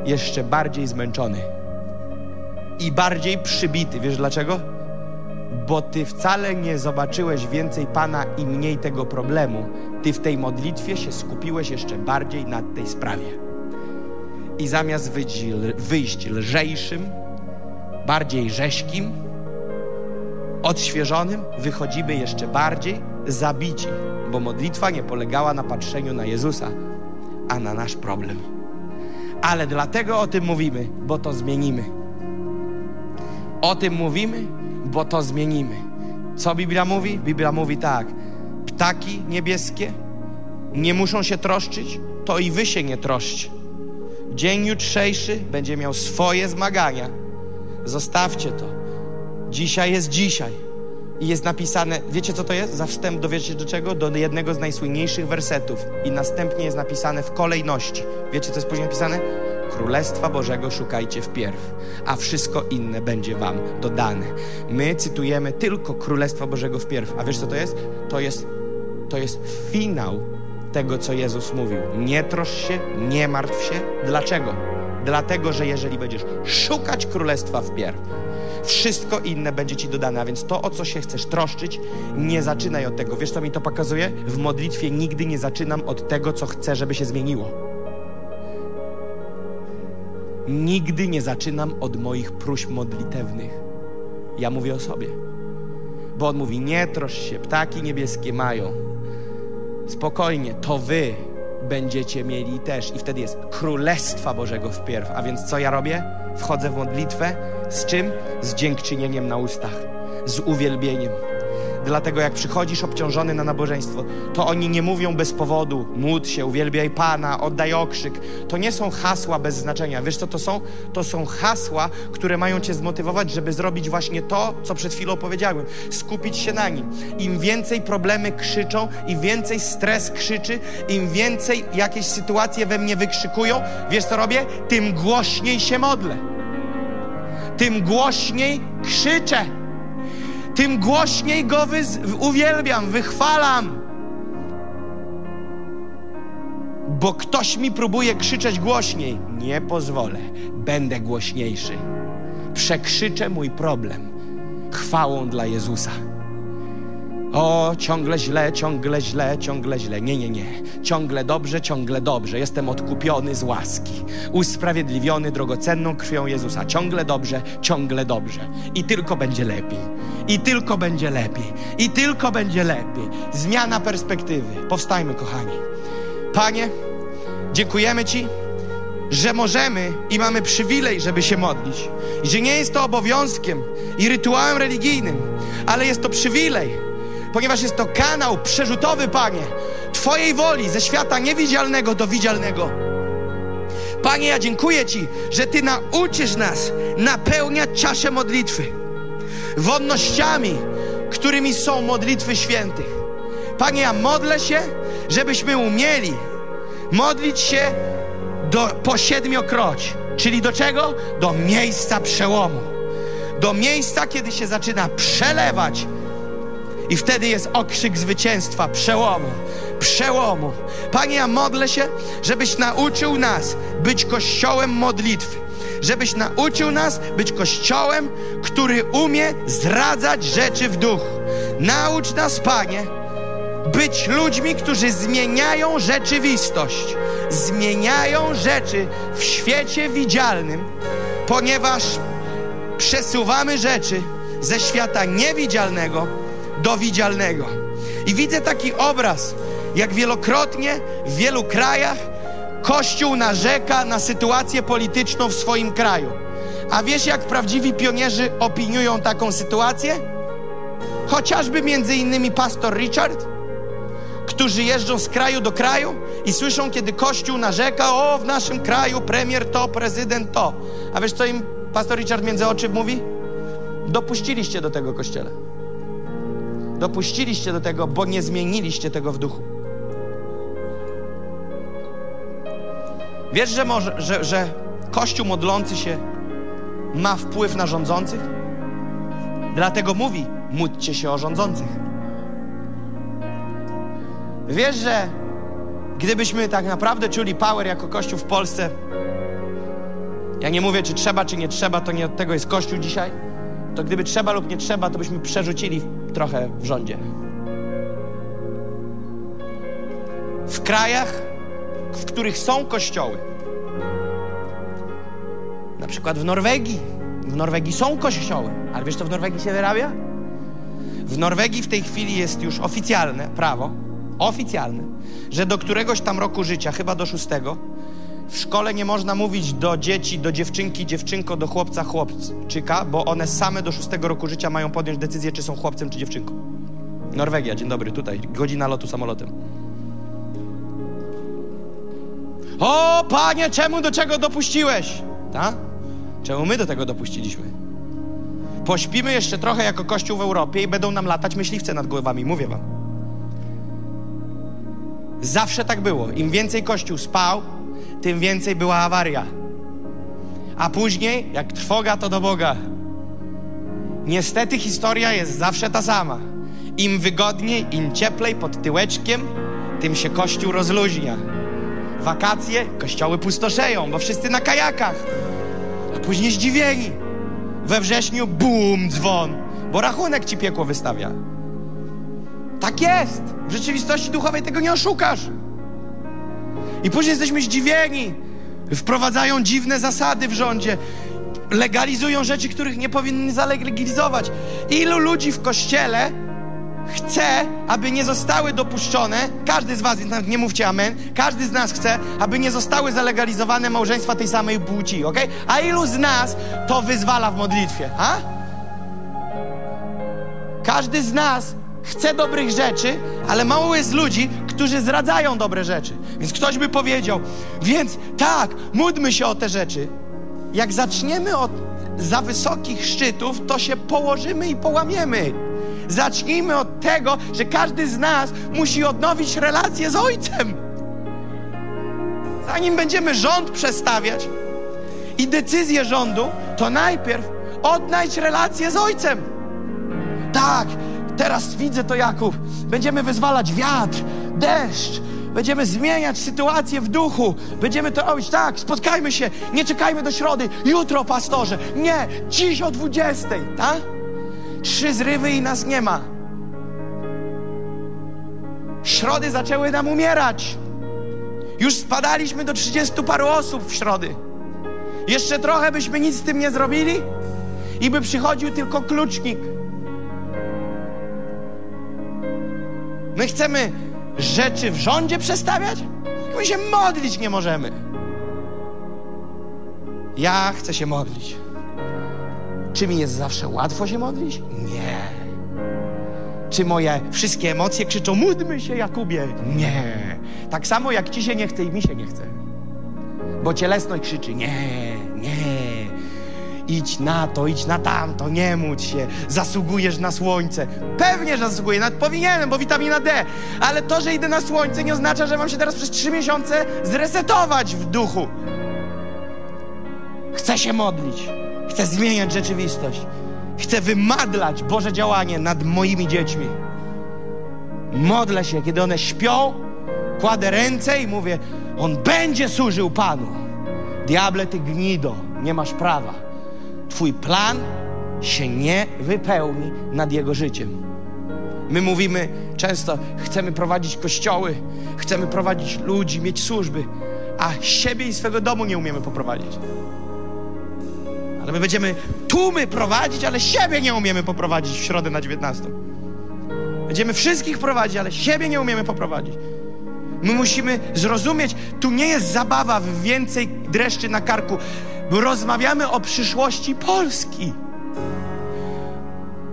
Jeszcze bardziej zmęczony i bardziej przybity. Wiesz dlaczego? Bo ty wcale nie zobaczyłeś więcej Pana i mniej tego problemu. Ty w tej modlitwie się skupiłeś jeszcze bardziej nad tej sprawie. I zamiast wyjść, wyjść lżejszym, bardziej rzeźkim, odświeżonym, wychodzimy jeszcze bardziej zabici, bo modlitwa nie polegała na patrzeniu na Jezusa, a na nasz problem. Ale dlatego o tym mówimy, bo to zmienimy. O tym mówimy, bo to zmienimy. Co Biblia mówi? Biblia mówi tak: ptaki niebieskie nie muszą się troszczyć, to i wy się nie troszcie. Dzień jutrzejszy będzie miał swoje zmagania. Zostawcie to. Dzisiaj jest dzisiaj. I jest napisane, wiecie co to jest? Za wstęp dowiecie do czego? Do jednego z najsłynniejszych wersetów. I następnie jest napisane w kolejności. Wiecie co jest później napisane? Królestwa Bożego szukajcie wpierw, a wszystko inne będzie wam dodane. My cytujemy tylko Królestwa Bożego wpierw. A wiesz co to jest? To jest, to jest finał tego, co Jezus mówił. Nie trosz się, nie martw się. Dlaczego? Dlatego, że jeżeli będziesz szukać Królestwa wpierw, wszystko inne będzie ci dodane. A więc to, o co się chcesz troszczyć, nie zaczynaj od tego. Wiesz, co mi to pokazuje? W modlitwie nigdy nie zaczynam od tego, co chcę, żeby się zmieniło. Nigdy nie zaczynam od moich próśb modlitewnych. Ja mówię o sobie. Bo on mówi: Nie trosz się, ptaki niebieskie mają. Spokojnie, to wy będziecie mieli też. I wtedy jest Królestwa Bożego wpierw. A więc co ja robię? Wchodzę w modlitwę. Z czym? Z dziękczynieniem na ustach, z uwielbieniem. Dlatego jak przychodzisz obciążony na nabożeństwo, to oni nie mówią bez powodu, módl się, uwielbiaj Pana, oddaj okrzyk. To nie są hasła bez znaczenia. Wiesz co to są? To są hasła, które mają cię zmotywować, żeby zrobić właśnie to, co przed chwilą powiedziałem. Skupić się na nim. Im więcej problemy krzyczą, im więcej stres krzyczy, im więcej jakieś sytuacje we mnie wykrzykują, wiesz co robię? Tym głośniej się modlę. Tym głośniej krzyczę tym głośniej Go uwielbiam, wychwalam. Bo ktoś mi próbuje krzyczeć głośniej. Nie pozwolę, będę głośniejszy. Przekrzyczę mój problem chwałą dla Jezusa. O, ciągle źle, ciągle źle, ciągle źle. Nie, nie, nie. Ciągle dobrze, ciągle dobrze. Jestem odkupiony z łaski. Usprawiedliwiony drogocenną krwią Jezusa. Ciągle dobrze, ciągle dobrze. I tylko będzie lepiej. I tylko będzie lepiej. I tylko będzie lepiej. Zmiana perspektywy. Powstajmy, kochani. Panie, dziękujemy Ci że możemy i mamy przywilej, żeby się modlić. Że nie jest to obowiązkiem i rytuałem religijnym, ale jest to przywilej, ponieważ jest to kanał przerzutowy, Panie, Twojej woli ze świata niewidzialnego do widzialnego. Panie, ja dziękuję Ci, że Ty nauczysz nas napełniać czaszę modlitwy wonnościami, którymi są modlitwy świętych. Panie, ja modlę się, żebyśmy umieli modlić się do, po siedmiokroć. Czyli do czego? Do miejsca przełomu. Do miejsca, kiedy się zaczyna przelewać i wtedy jest okrzyk zwycięstwa, przełomu, przełomu. Panie, ja modlę się, żebyś nauczył nas być kościołem modlitwy. Żebyś nauczył nas być kościołem, który umie zradzać rzeczy w duchu. Naucz nas, Panie, być ludźmi, którzy zmieniają rzeczywistość, zmieniają rzeczy w świecie widzialnym, ponieważ przesuwamy rzeczy ze świata niewidzialnego do widzialnego. I widzę taki obraz, jak wielokrotnie w wielu krajach Kościół narzeka na sytuację polityczną w swoim kraju. A wiesz, jak prawdziwi pionierzy opiniują taką sytuację? Chociażby między innymi pastor Richard, którzy jeżdżą z kraju do kraju i słyszą, kiedy Kościół narzeka, o, w naszym kraju premier to, prezydent to. A wiesz, co im pastor Richard między oczy mówi? Dopuściliście do tego kościele. Dopuściliście do tego, bo nie zmieniliście tego w duchu. Wiesz, że, może, że, że Kościół modlący się ma wpływ na rządzących? Dlatego mówi: módlcie się o rządzących. Wiesz, że gdybyśmy tak naprawdę czuli power jako Kościół w Polsce, ja nie mówię, czy trzeba, czy nie trzeba, to nie od tego jest Kościół dzisiaj, to gdyby trzeba lub nie trzeba, to byśmy przerzucili trochę w rządzie. W krajach, w których są kościoły, na przykład w Norwegii, w Norwegii są kościoły, ale wiesz, co w Norwegii się wyrabia? W Norwegii w tej chwili jest już oficjalne prawo, oficjalne, że do któregoś tam roku życia, chyba do szóstego, w szkole nie można mówić do dzieci, do dziewczynki, dziewczynko, do chłopca, chłopczyka, bo one same do szóstego roku życia mają podjąć decyzję, czy są chłopcem, czy dziewczynką. Norwegia, dzień dobry, tutaj, godzina lotu samolotem. O, panie, czemu do czego dopuściłeś? Tak? Czemu my do tego dopuściliśmy? Pośpimy jeszcze trochę jako Kościół w Europie i będą nam latać myśliwce nad głowami, mówię wam. Zawsze tak było. Im więcej Kościół spał, tym więcej była awaria. A później, jak trwoga, to do Boga. Niestety historia jest zawsze ta sama. Im wygodniej, im cieplej pod tyłeczkiem, tym się Kościół rozluźnia. Wakacje, kościoły pustoszeją, bo wszyscy na kajakach. A później zdziwieni. We wrześniu bum, dzwon, bo rachunek ci piekło wystawia. Tak jest. W rzeczywistości duchowej tego nie oszukasz. I później jesteśmy zdziwieni. Wprowadzają dziwne zasady w rządzie. Legalizują rzeczy, których nie powinni zalegalizować. Ilu ludzi w kościele chce, aby nie zostały dopuszczone, każdy z was, nie mówcie amen, każdy z nas chce, aby nie zostały zalegalizowane małżeństwa tej samej płci, ok? A ilu z nas to wyzwala w modlitwie, a? Każdy z nas chce dobrych rzeczy, ale mało jest ludzi, którzy zdradzają dobre rzeczy. Więc ktoś by powiedział, więc tak, módlmy się o te rzeczy. Jak zaczniemy od za wysokich szczytów, to się położymy i połamiemy. Zacznijmy od tego, że każdy z nas musi odnowić relację z Ojcem. Zanim będziemy rząd przestawiać i decyzję rządu, to najpierw odnajdź relację z Ojcem. Tak, teraz widzę to, Jakub. Będziemy wyzwalać wiatr, deszcz, Będziemy zmieniać sytuację w duchu. Będziemy to robić tak, spotkajmy się, nie czekajmy do środy. Jutro, pastorze. Nie, dziś o 20, tak? Trzy zrywy i nas nie ma. Środy zaczęły nam umierać. Już spadaliśmy do 30 paru osób w środy. Jeszcze trochę byśmy nic z tym nie zrobili i by przychodził tylko klucznik. My chcemy rzeczy w rządzie przestawiać? My się modlić nie możemy. Ja chcę się modlić. Czy mi jest zawsze łatwo się modlić? Nie. Czy moje wszystkie emocje krzyczą, módlmy się, Jakubie? Nie. Tak samo jak ci się nie chce i mi się nie chce. Bo cielesność krzyczy, nie, nie. Idź na to, idź na tamto, nie módl się, zasługujesz na słońce. Pewnie, że zasługuję, nawet powinienem, bo witamina D. Ale to, że idę na słońce nie oznacza, że mam się teraz przez trzy miesiące zresetować w duchu. Chcę się modlić. Chcę zmieniać rzeczywistość. Chcę wymadlać Boże działanie nad moimi dziećmi. Modlę się, kiedy one śpią, kładę ręce i mówię: On będzie służył Panu. Diable, ty gnido, nie masz prawa. Twój plan się nie wypełni nad jego życiem. My mówimy często, chcemy prowadzić kościoły, chcemy prowadzić ludzi, mieć służby, a siebie i swego domu nie umiemy poprowadzić. Ale my będziemy tłumy prowadzić, ale siebie nie umiemy poprowadzić w środę na 19. Będziemy wszystkich prowadzić, ale siebie nie umiemy poprowadzić. My musimy zrozumieć, tu nie jest zabawa w więcej dreszczy na karku, bo rozmawiamy o przyszłości Polski.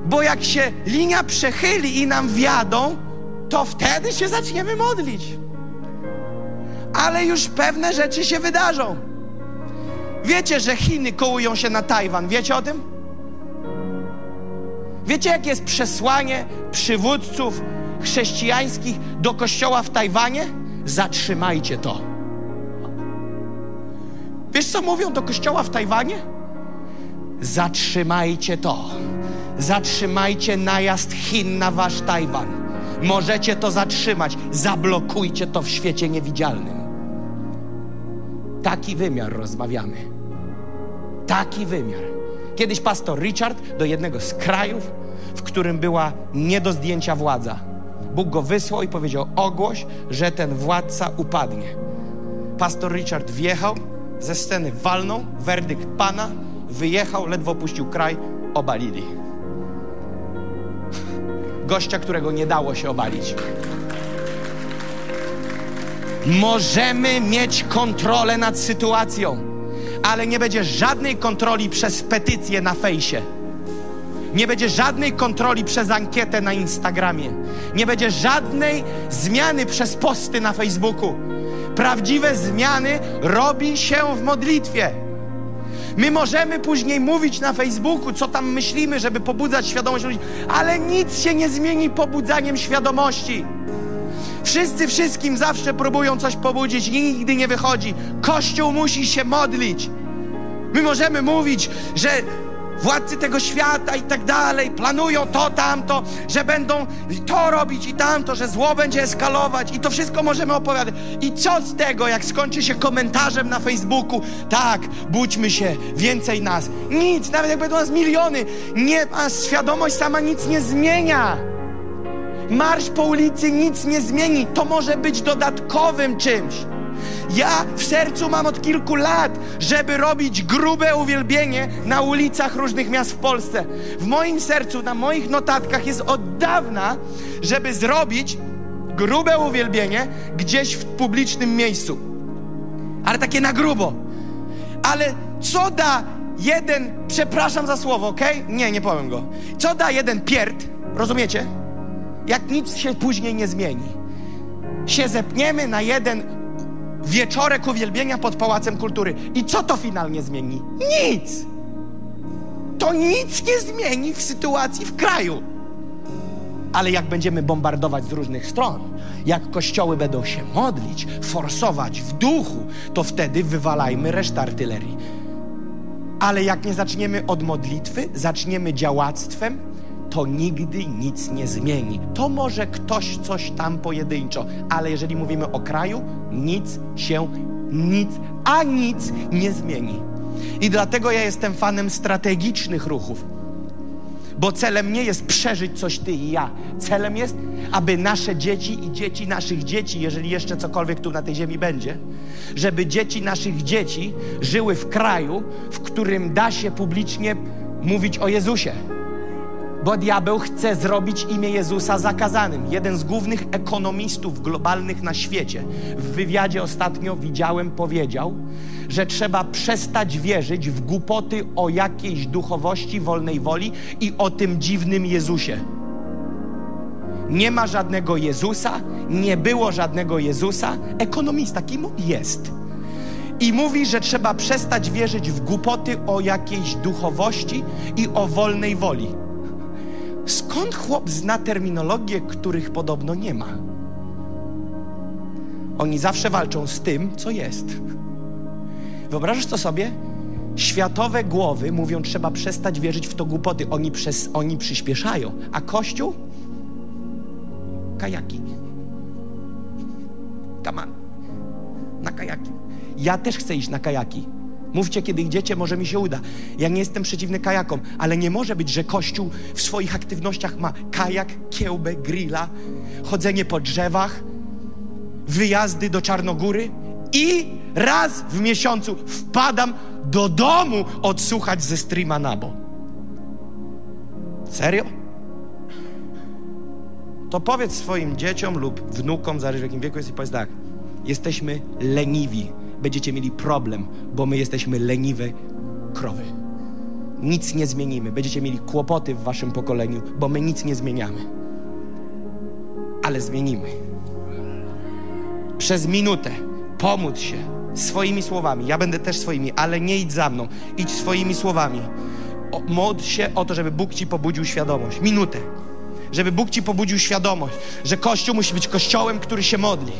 Bo jak się linia przechyli i nam wiadą, to wtedy się zaczniemy modlić. Ale już pewne rzeczy się wydarzą. Wiecie, że Chiny kołują się na Tajwan. Wiecie o tym? Wiecie, jakie jest przesłanie przywódców chrześcijańskich do kościoła w Tajwanie? Zatrzymajcie to. Wiesz, co mówią do kościoła w Tajwanie? Zatrzymajcie to. Zatrzymajcie najazd Chin na wasz Tajwan. Możecie to zatrzymać. Zablokujcie to w świecie niewidzialnym. Taki wymiar rozmawiamy. Taki wymiar. Kiedyś pastor Richard do jednego z krajów, w którym była nie do zdjęcia władza. Bóg go wysłał i powiedział: Ogłoś, że ten władca upadnie. Pastor Richard wjechał, ze sceny walnął, werdykt pana, wyjechał, ledwo opuścił kraj, obalili. Gościa, którego nie dało się obalić. Możemy mieć kontrolę nad sytuacją, ale nie będzie żadnej kontroli przez petycję na fejsie. Nie będzie żadnej kontroli przez ankietę na Instagramie. Nie będzie żadnej zmiany przez posty na Facebooku. Prawdziwe zmiany robi się w modlitwie. My możemy później mówić na Facebooku, co tam myślimy, żeby pobudzać świadomość ludzi, ale nic się nie zmieni pobudzaniem świadomości. Wszyscy wszystkim zawsze próbują coś pobudzić, nigdy nie wychodzi. Kościół musi się modlić. My możemy mówić, że władcy tego świata i tak dalej planują to, tamto, że będą to robić i tamto, że zło będzie eskalować i to wszystko możemy opowiadać. I co z tego, jak skończy się komentarzem na Facebooku, tak, budźmy się, więcej nas. Nic, nawet jak będą nas miliony, nie, a świadomość sama nic nie zmienia. Marsz po ulicy nic nie zmieni. To może być dodatkowym czymś. Ja w sercu mam od kilku lat, żeby robić grube uwielbienie na ulicach różnych miast w Polsce. W moim sercu, na moich notatkach jest od dawna, żeby zrobić grube uwielbienie gdzieś w publicznym miejscu. Ale takie na grubo. Ale co da jeden, przepraszam za słowo, ok? Nie, nie powiem go. Co da jeden pierd, rozumiecie? Jak nic się później nie zmieni. Się zepniemy na jeden wieczorek uwielbienia pod Pałacem Kultury. I co to finalnie zmieni? Nic! To nic nie zmieni w sytuacji w kraju. Ale jak będziemy bombardować z różnych stron, jak kościoły będą się modlić, forsować w duchu, to wtedy wywalajmy resztę artylerii. Ale jak nie zaczniemy od modlitwy, zaczniemy działactwem, to nigdy nic nie zmieni. To może ktoś coś tam pojedynczo, ale jeżeli mówimy o kraju, nic się, nic, a nic nie zmieni. I dlatego ja jestem fanem strategicznych ruchów. Bo celem nie jest przeżyć coś ty i ja. Celem jest, aby nasze dzieci i dzieci naszych dzieci, jeżeli jeszcze cokolwiek tu na tej ziemi będzie, żeby dzieci naszych dzieci żyły w kraju, w którym da się publicznie mówić o Jezusie bo diabeł chce zrobić imię Jezusa zakazanym. Jeden z głównych ekonomistów globalnych na świecie w wywiadzie ostatnio widziałem, powiedział, że trzeba przestać wierzyć w głupoty o jakiejś duchowości, wolnej woli i o tym dziwnym Jezusie. Nie ma żadnego Jezusa, nie było żadnego Jezusa. Ekonomista, kim on jest? I mówi, że trzeba przestać wierzyć w głupoty o jakiejś duchowości i o wolnej woli. Skąd chłop zna terminologię, których podobno nie ma? Oni zawsze walczą z tym, co jest. Wyobrażasz to sobie? Światowe głowy mówią, trzeba przestać wierzyć w to głupoty. Oni, przez, oni przyspieszają. A Kościół? Kajaki. Kaman. Na kajaki. Ja też chcę iść na kajaki. Mówcie, kiedy idziecie, może mi się uda. Ja nie jestem przeciwny kajakom, ale nie może być, że Kościół w swoich aktywnościach ma kajak, kiełbę, grilla, chodzenie po drzewach, wyjazdy do Czarnogóry i raz w miesiącu wpadam do domu odsłuchać ze streama Nabo. Serio? To powiedz swoim dzieciom lub wnukom, zależy w jakim wieku jest i powiedz tak. Jesteśmy leniwi będziecie mieli problem, bo my jesteśmy leniwe krowy. Nic nie zmienimy. Będziecie mieli kłopoty w waszym pokoleniu, bo my nic nie zmieniamy. Ale zmienimy. Przez minutę pomóc się swoimi słowami. Ja będę też swoimi, ale nie idź za mną. Idź swoimi słowami. O, się o to, żeby Bóg ci pobudził świadomość. Minutę. Żeby Bóg ci pobudził świadomość, że Kościół musi być kościołem, który się modli.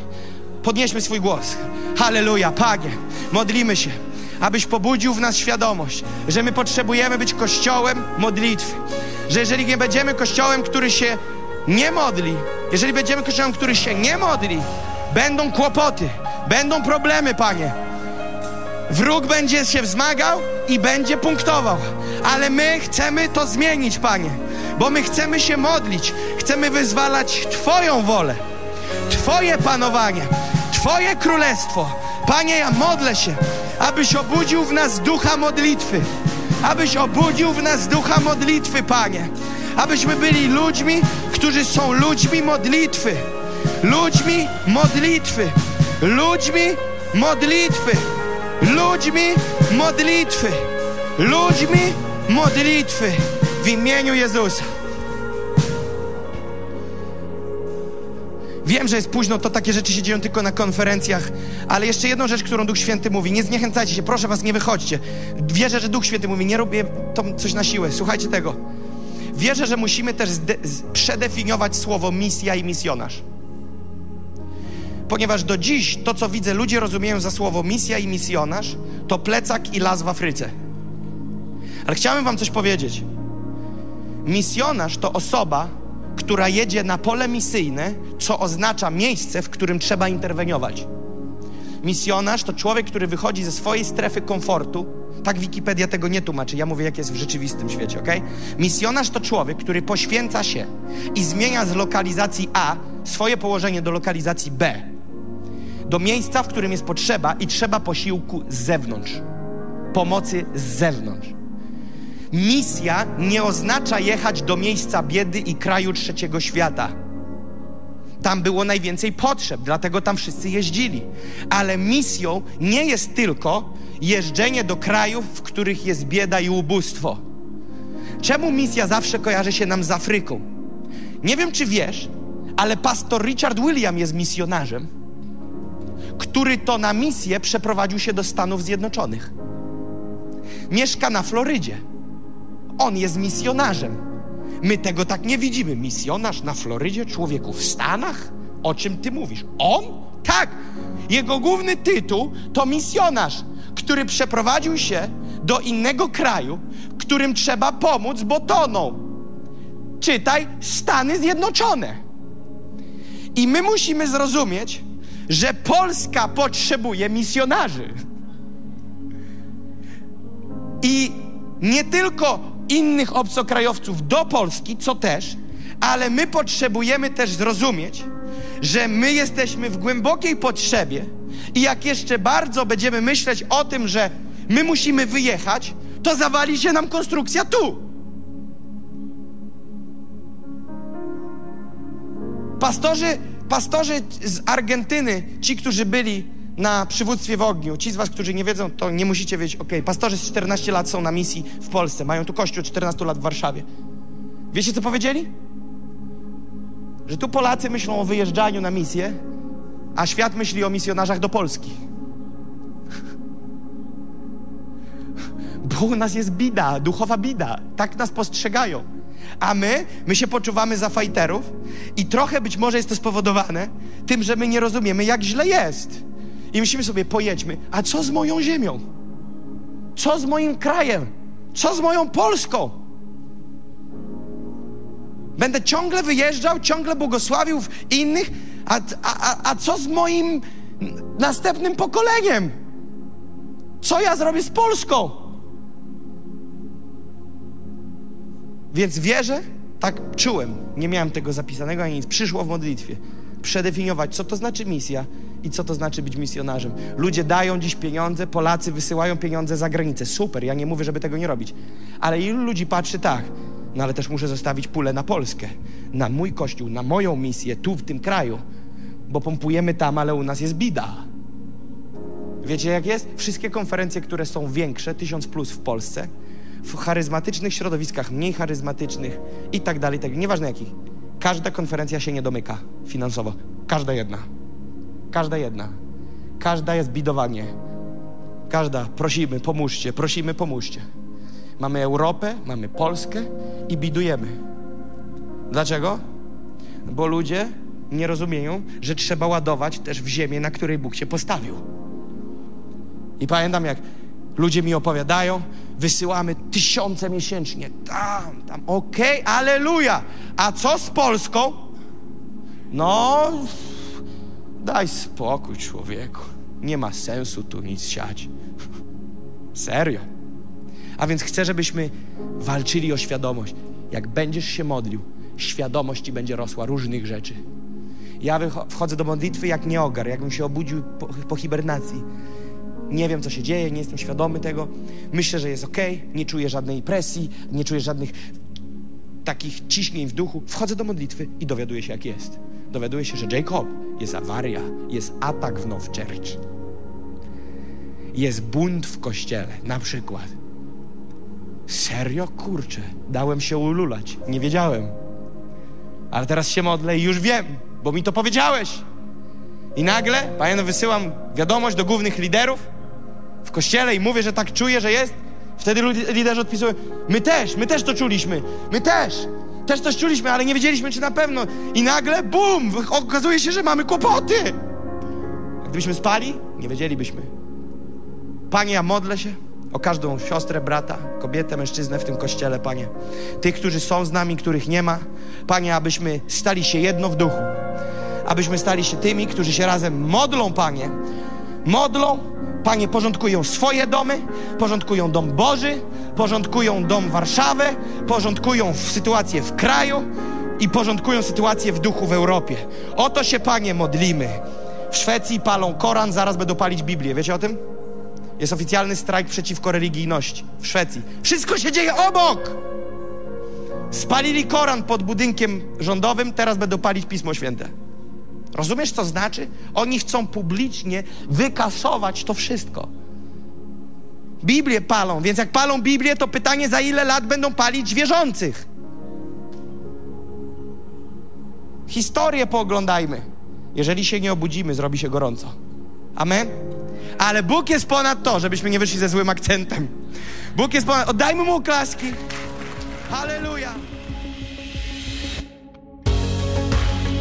Podnieśmy swój głos. Halleluja, Panie, modlimy się, abyś pobudził w nas świadomość, że my potrzebujemy być kościołem modlitwy. Że jeżeli nie będziemy kościołem, który się nie modli, jeżeli będziemy kościołem, który się nie modli, będą kłopoty, będą problemy, Panie. Wróg będzie się wzmagał i będzie punktował, ale my chcemy to zmienić, Panie, bo my chcemy się modlić, chcemy wyzwalać Twoją wolę, Twoje panowanie. Twoje królestwo. Panie, ja modlę się, abyś obudził w nas ducha modlitwy. Abyś obudził w nas ducha modlitwy, Panie. Abyśmy byli ludźmi, którzy są ludźmi modlitwy. Ludźmi modlitwy. Ludźmi modlitwy. Ludźmi modlitwy. Ludźmi modlitwy. W imieniu Jezusa. Wiem, że jest późno, to takie rzeczy się dzieją tylko na konferencjach, ale jeszcze jedną rzecz, którą Duch Święty mówi, nie zniechęcajcie się, proszę was, nie wychodźcie. Wierzę, że Duch Święty mówi, nie robię to coś na siłę, słuchajcie tego. Wierzę, że musimy też przedefiniować słowo misja i misjonarz. Ponieważ do dziś to, co widzę, ludzie rozumieją za słowo misja i misjonarz, to plecak i las w Afryce. Ale chciałem wam coś powiedzieć. Misjonarz to osoba, która jedzie na pole misyjne, co oznacza miejsce, w którym trzeba interweniować. Misjonarz to człowiek, który wychodzi ze swojej strefy komfortu. Tak Wikipedia tego nie tłumaczy, ja mówię, jak jest w rzeczywistym świecie, ok? Misjonarz to człowiek, który poświęca się i zmienia z lokalizacji A swoje położenie do lokalizacji B. Do miejsca, w którym jest potrzeba i trzeba posiłku z zewnątrz. Pomocy z zewnątrz. Misja nie oznacza jechać do miejsca biedy i kraju trzeciego świata. Tam było najwięcej potrzeb, dlatego tam wszyscy jeździli. Ale misją nie jest tylko jeżdżenie do krajów, w których jest bieda i ubóstwo. Czemu misja zawsze kojarzy się nam z Afryką? Nie wiem, czy wiesz, ale pastor Richard William jest misjonarzem, który to na misję przeprowadził się do Stanów Zjednoczonych. Mieszka na Florydzie. On jest misjonarzem. My tego tak nie widzimy. Misjonarz na Florydzie, człowieku w Stanach? O czym ty mówisz? On? Tak. Jego główny tytuł to misjonarz, który przeprowadził się do innego kraju, którym trzeba pomóc, bo toną. Czytaj Stany Zjednoczone. I my musimy zrozumieć, że Polska potrzebuje misjonarzy. I nie tylko innych obcokrajowców do Polski, co też, ale my potrzebujemy też zrozumieć, że my jesteśmy w głębokiej potrzebie i jak jeszcze bardzo będziemy myśleć o tym, że my musimy wyjechać, to zawali się nam konstrukcja tu. Pastorzy, pastorzy z Argentyny, ci, którzy byli na przywództwie w ogniu. Ci z was, którzy nie wiedzą, to nie musicie wiedzieć. Ok, pastorzy z 14 lat są na misji w Polsce. Mają tu kościół 14 lat w Warszawie. Wiecie, co powiedzieli? Że tu Polacy myślą o wyjeżdżaniu na misję, a świat myśli o misjonarzach do Polski. Bo u nas jest bida, duchowa bida. Tak nas postrzegają. A my, my się poczuwamy za fajterów i trochę być może jest to spowodowane tym, że my nie rozumiemy, jak źle jest. I myślimy sobie, pojedźmy, a co z moją ziemią? Co z moim krajem? Co z moją Polską? Będę ciągle wyjeżdżał, ciągle błogosławił innych, a, a, a co z moim następnym pokoleniem? Co ja zrobię z Polską? Więc wierzę, tak czułem, nie miałem tego zapisanego ani nic, przyszło w modlitwie, przedefiniować, co to znaczy misja i co to znaczy być misjonarzem. Ludzie dają dziś pieniądze, Polacy wysyłają pieniądze za granicę. Super, ja nie mówię, żeby tego nie robić. Ale ilu ludzi patrzy tak, no ale też muszę zostawić pulę na Polskę, na mój kościół, na moją misję tu w tym kraju, bo pompujemy tam, ale u nas jest bida. Wiecie jak jest? Wszystkie konferencje, które są większe, tysiąc plus w Polsce, w charyzmatycznych środowiskach, mniej charyzmatycznych i tak dalej, tak, nieważne jakich. Każda konferencja się nie domyka finansowo. Każda jedna. Każda jedna. Każda jest bidowanie. Każda. Prosimy, pomóżcie, prosimy, pomóżcie. Mamy Europę, mamy Polskę i bidujemy. Dlaczego? Bo ludzie nie rozumieją, że trzeba ładować też w ziemię, na której Bóg się postawił. I pamiętam, jak ludzie mi opowiadają, wysyłamy tysiące miesięcznie. Tam, tam, okej, okay, aleluja. A co z Polską? No, daj spokój, człowieku. Nie ma sensu tu nic siać. Serio. A więc chcę, żebyśmy walczyli o świadomość. Jak będziesz się modlił, świadomość ci będzie rosła różnych rzeczy. Ja wchodzę do modlitwy jak nieogar, jakbym się obudził po, po hibernacji. Nie wiem, co się dzieje, nie jestem świadomy tego. Myślę, że jest ok, nie czuję żadnej presji, nie czuję żadnych takich ciśnień w duchu. Wchodzę do modlitwy i dowiaduję się, jak jest. Dowiaduję się, że Jacob jest awaria, jest atak w Now Church. Jest bunt w kościele, na przykład. Serio? Kurczę, dałem się ululać. Nie wiedziałem. Ale teraz się modlę i już wiem, bo mi to powiedziałeś. I nagle, pamiętam, wysyłam wiadomość do głównych liderów w kościele i mówię, że tak czuję, że jest. Wtedy liderzy odpisują, my też, my też to czuliśmy, my też. Też coś czuliśmy, ale nie wiedzieliśmy, czy na pewno. I nagle, bum, okazuje się, że mamy kłopoty. Gdybyśmy spali, nie wiedzielibyśmy. Panie, ja modlę się o każdą siostrę, brata, kobietę, mężczyznę w tym kościele, Panie. Tych, którzy są z nami, których nie ma. Panie, abyśmy stali się jedno w duchu. Abyśmy stali się tymi, którzy się razem modlą, Panie. Modlą, Panie, porządkują swoje domy, porządkują dom Boży, porządkują dom Warszawę, porządkują sytuację w kraju i porządkują sytuację w duchu w Europie. O to się, Panie, modlimy. W Szwecji palą Koran, zaraz będą palić Biblię. Wiecie o tym? Jest oficjalny strajk przeciwko religijności w Szwecji. Wszystko się dzieje obok! Spalili Koran pod budynkiem rządowym, teraz będą palić Pismo Święte. Rozumiesz, co znaczy? Oni chcą publicznie wykasować to wszystko. Biblię palą, więc jak palą Biblię, to pytanie, za ile lat będą palić wierzących? Historię pooglądajmy. Jeżeli się nie obudzimy, zrobi się gorąco. Amen? Ale Bóg jest ponad to, żebyśmy nie wyszli ze złym akcentem. Bóg jest ponad... Oddajmy Mu klaski. Halleluja.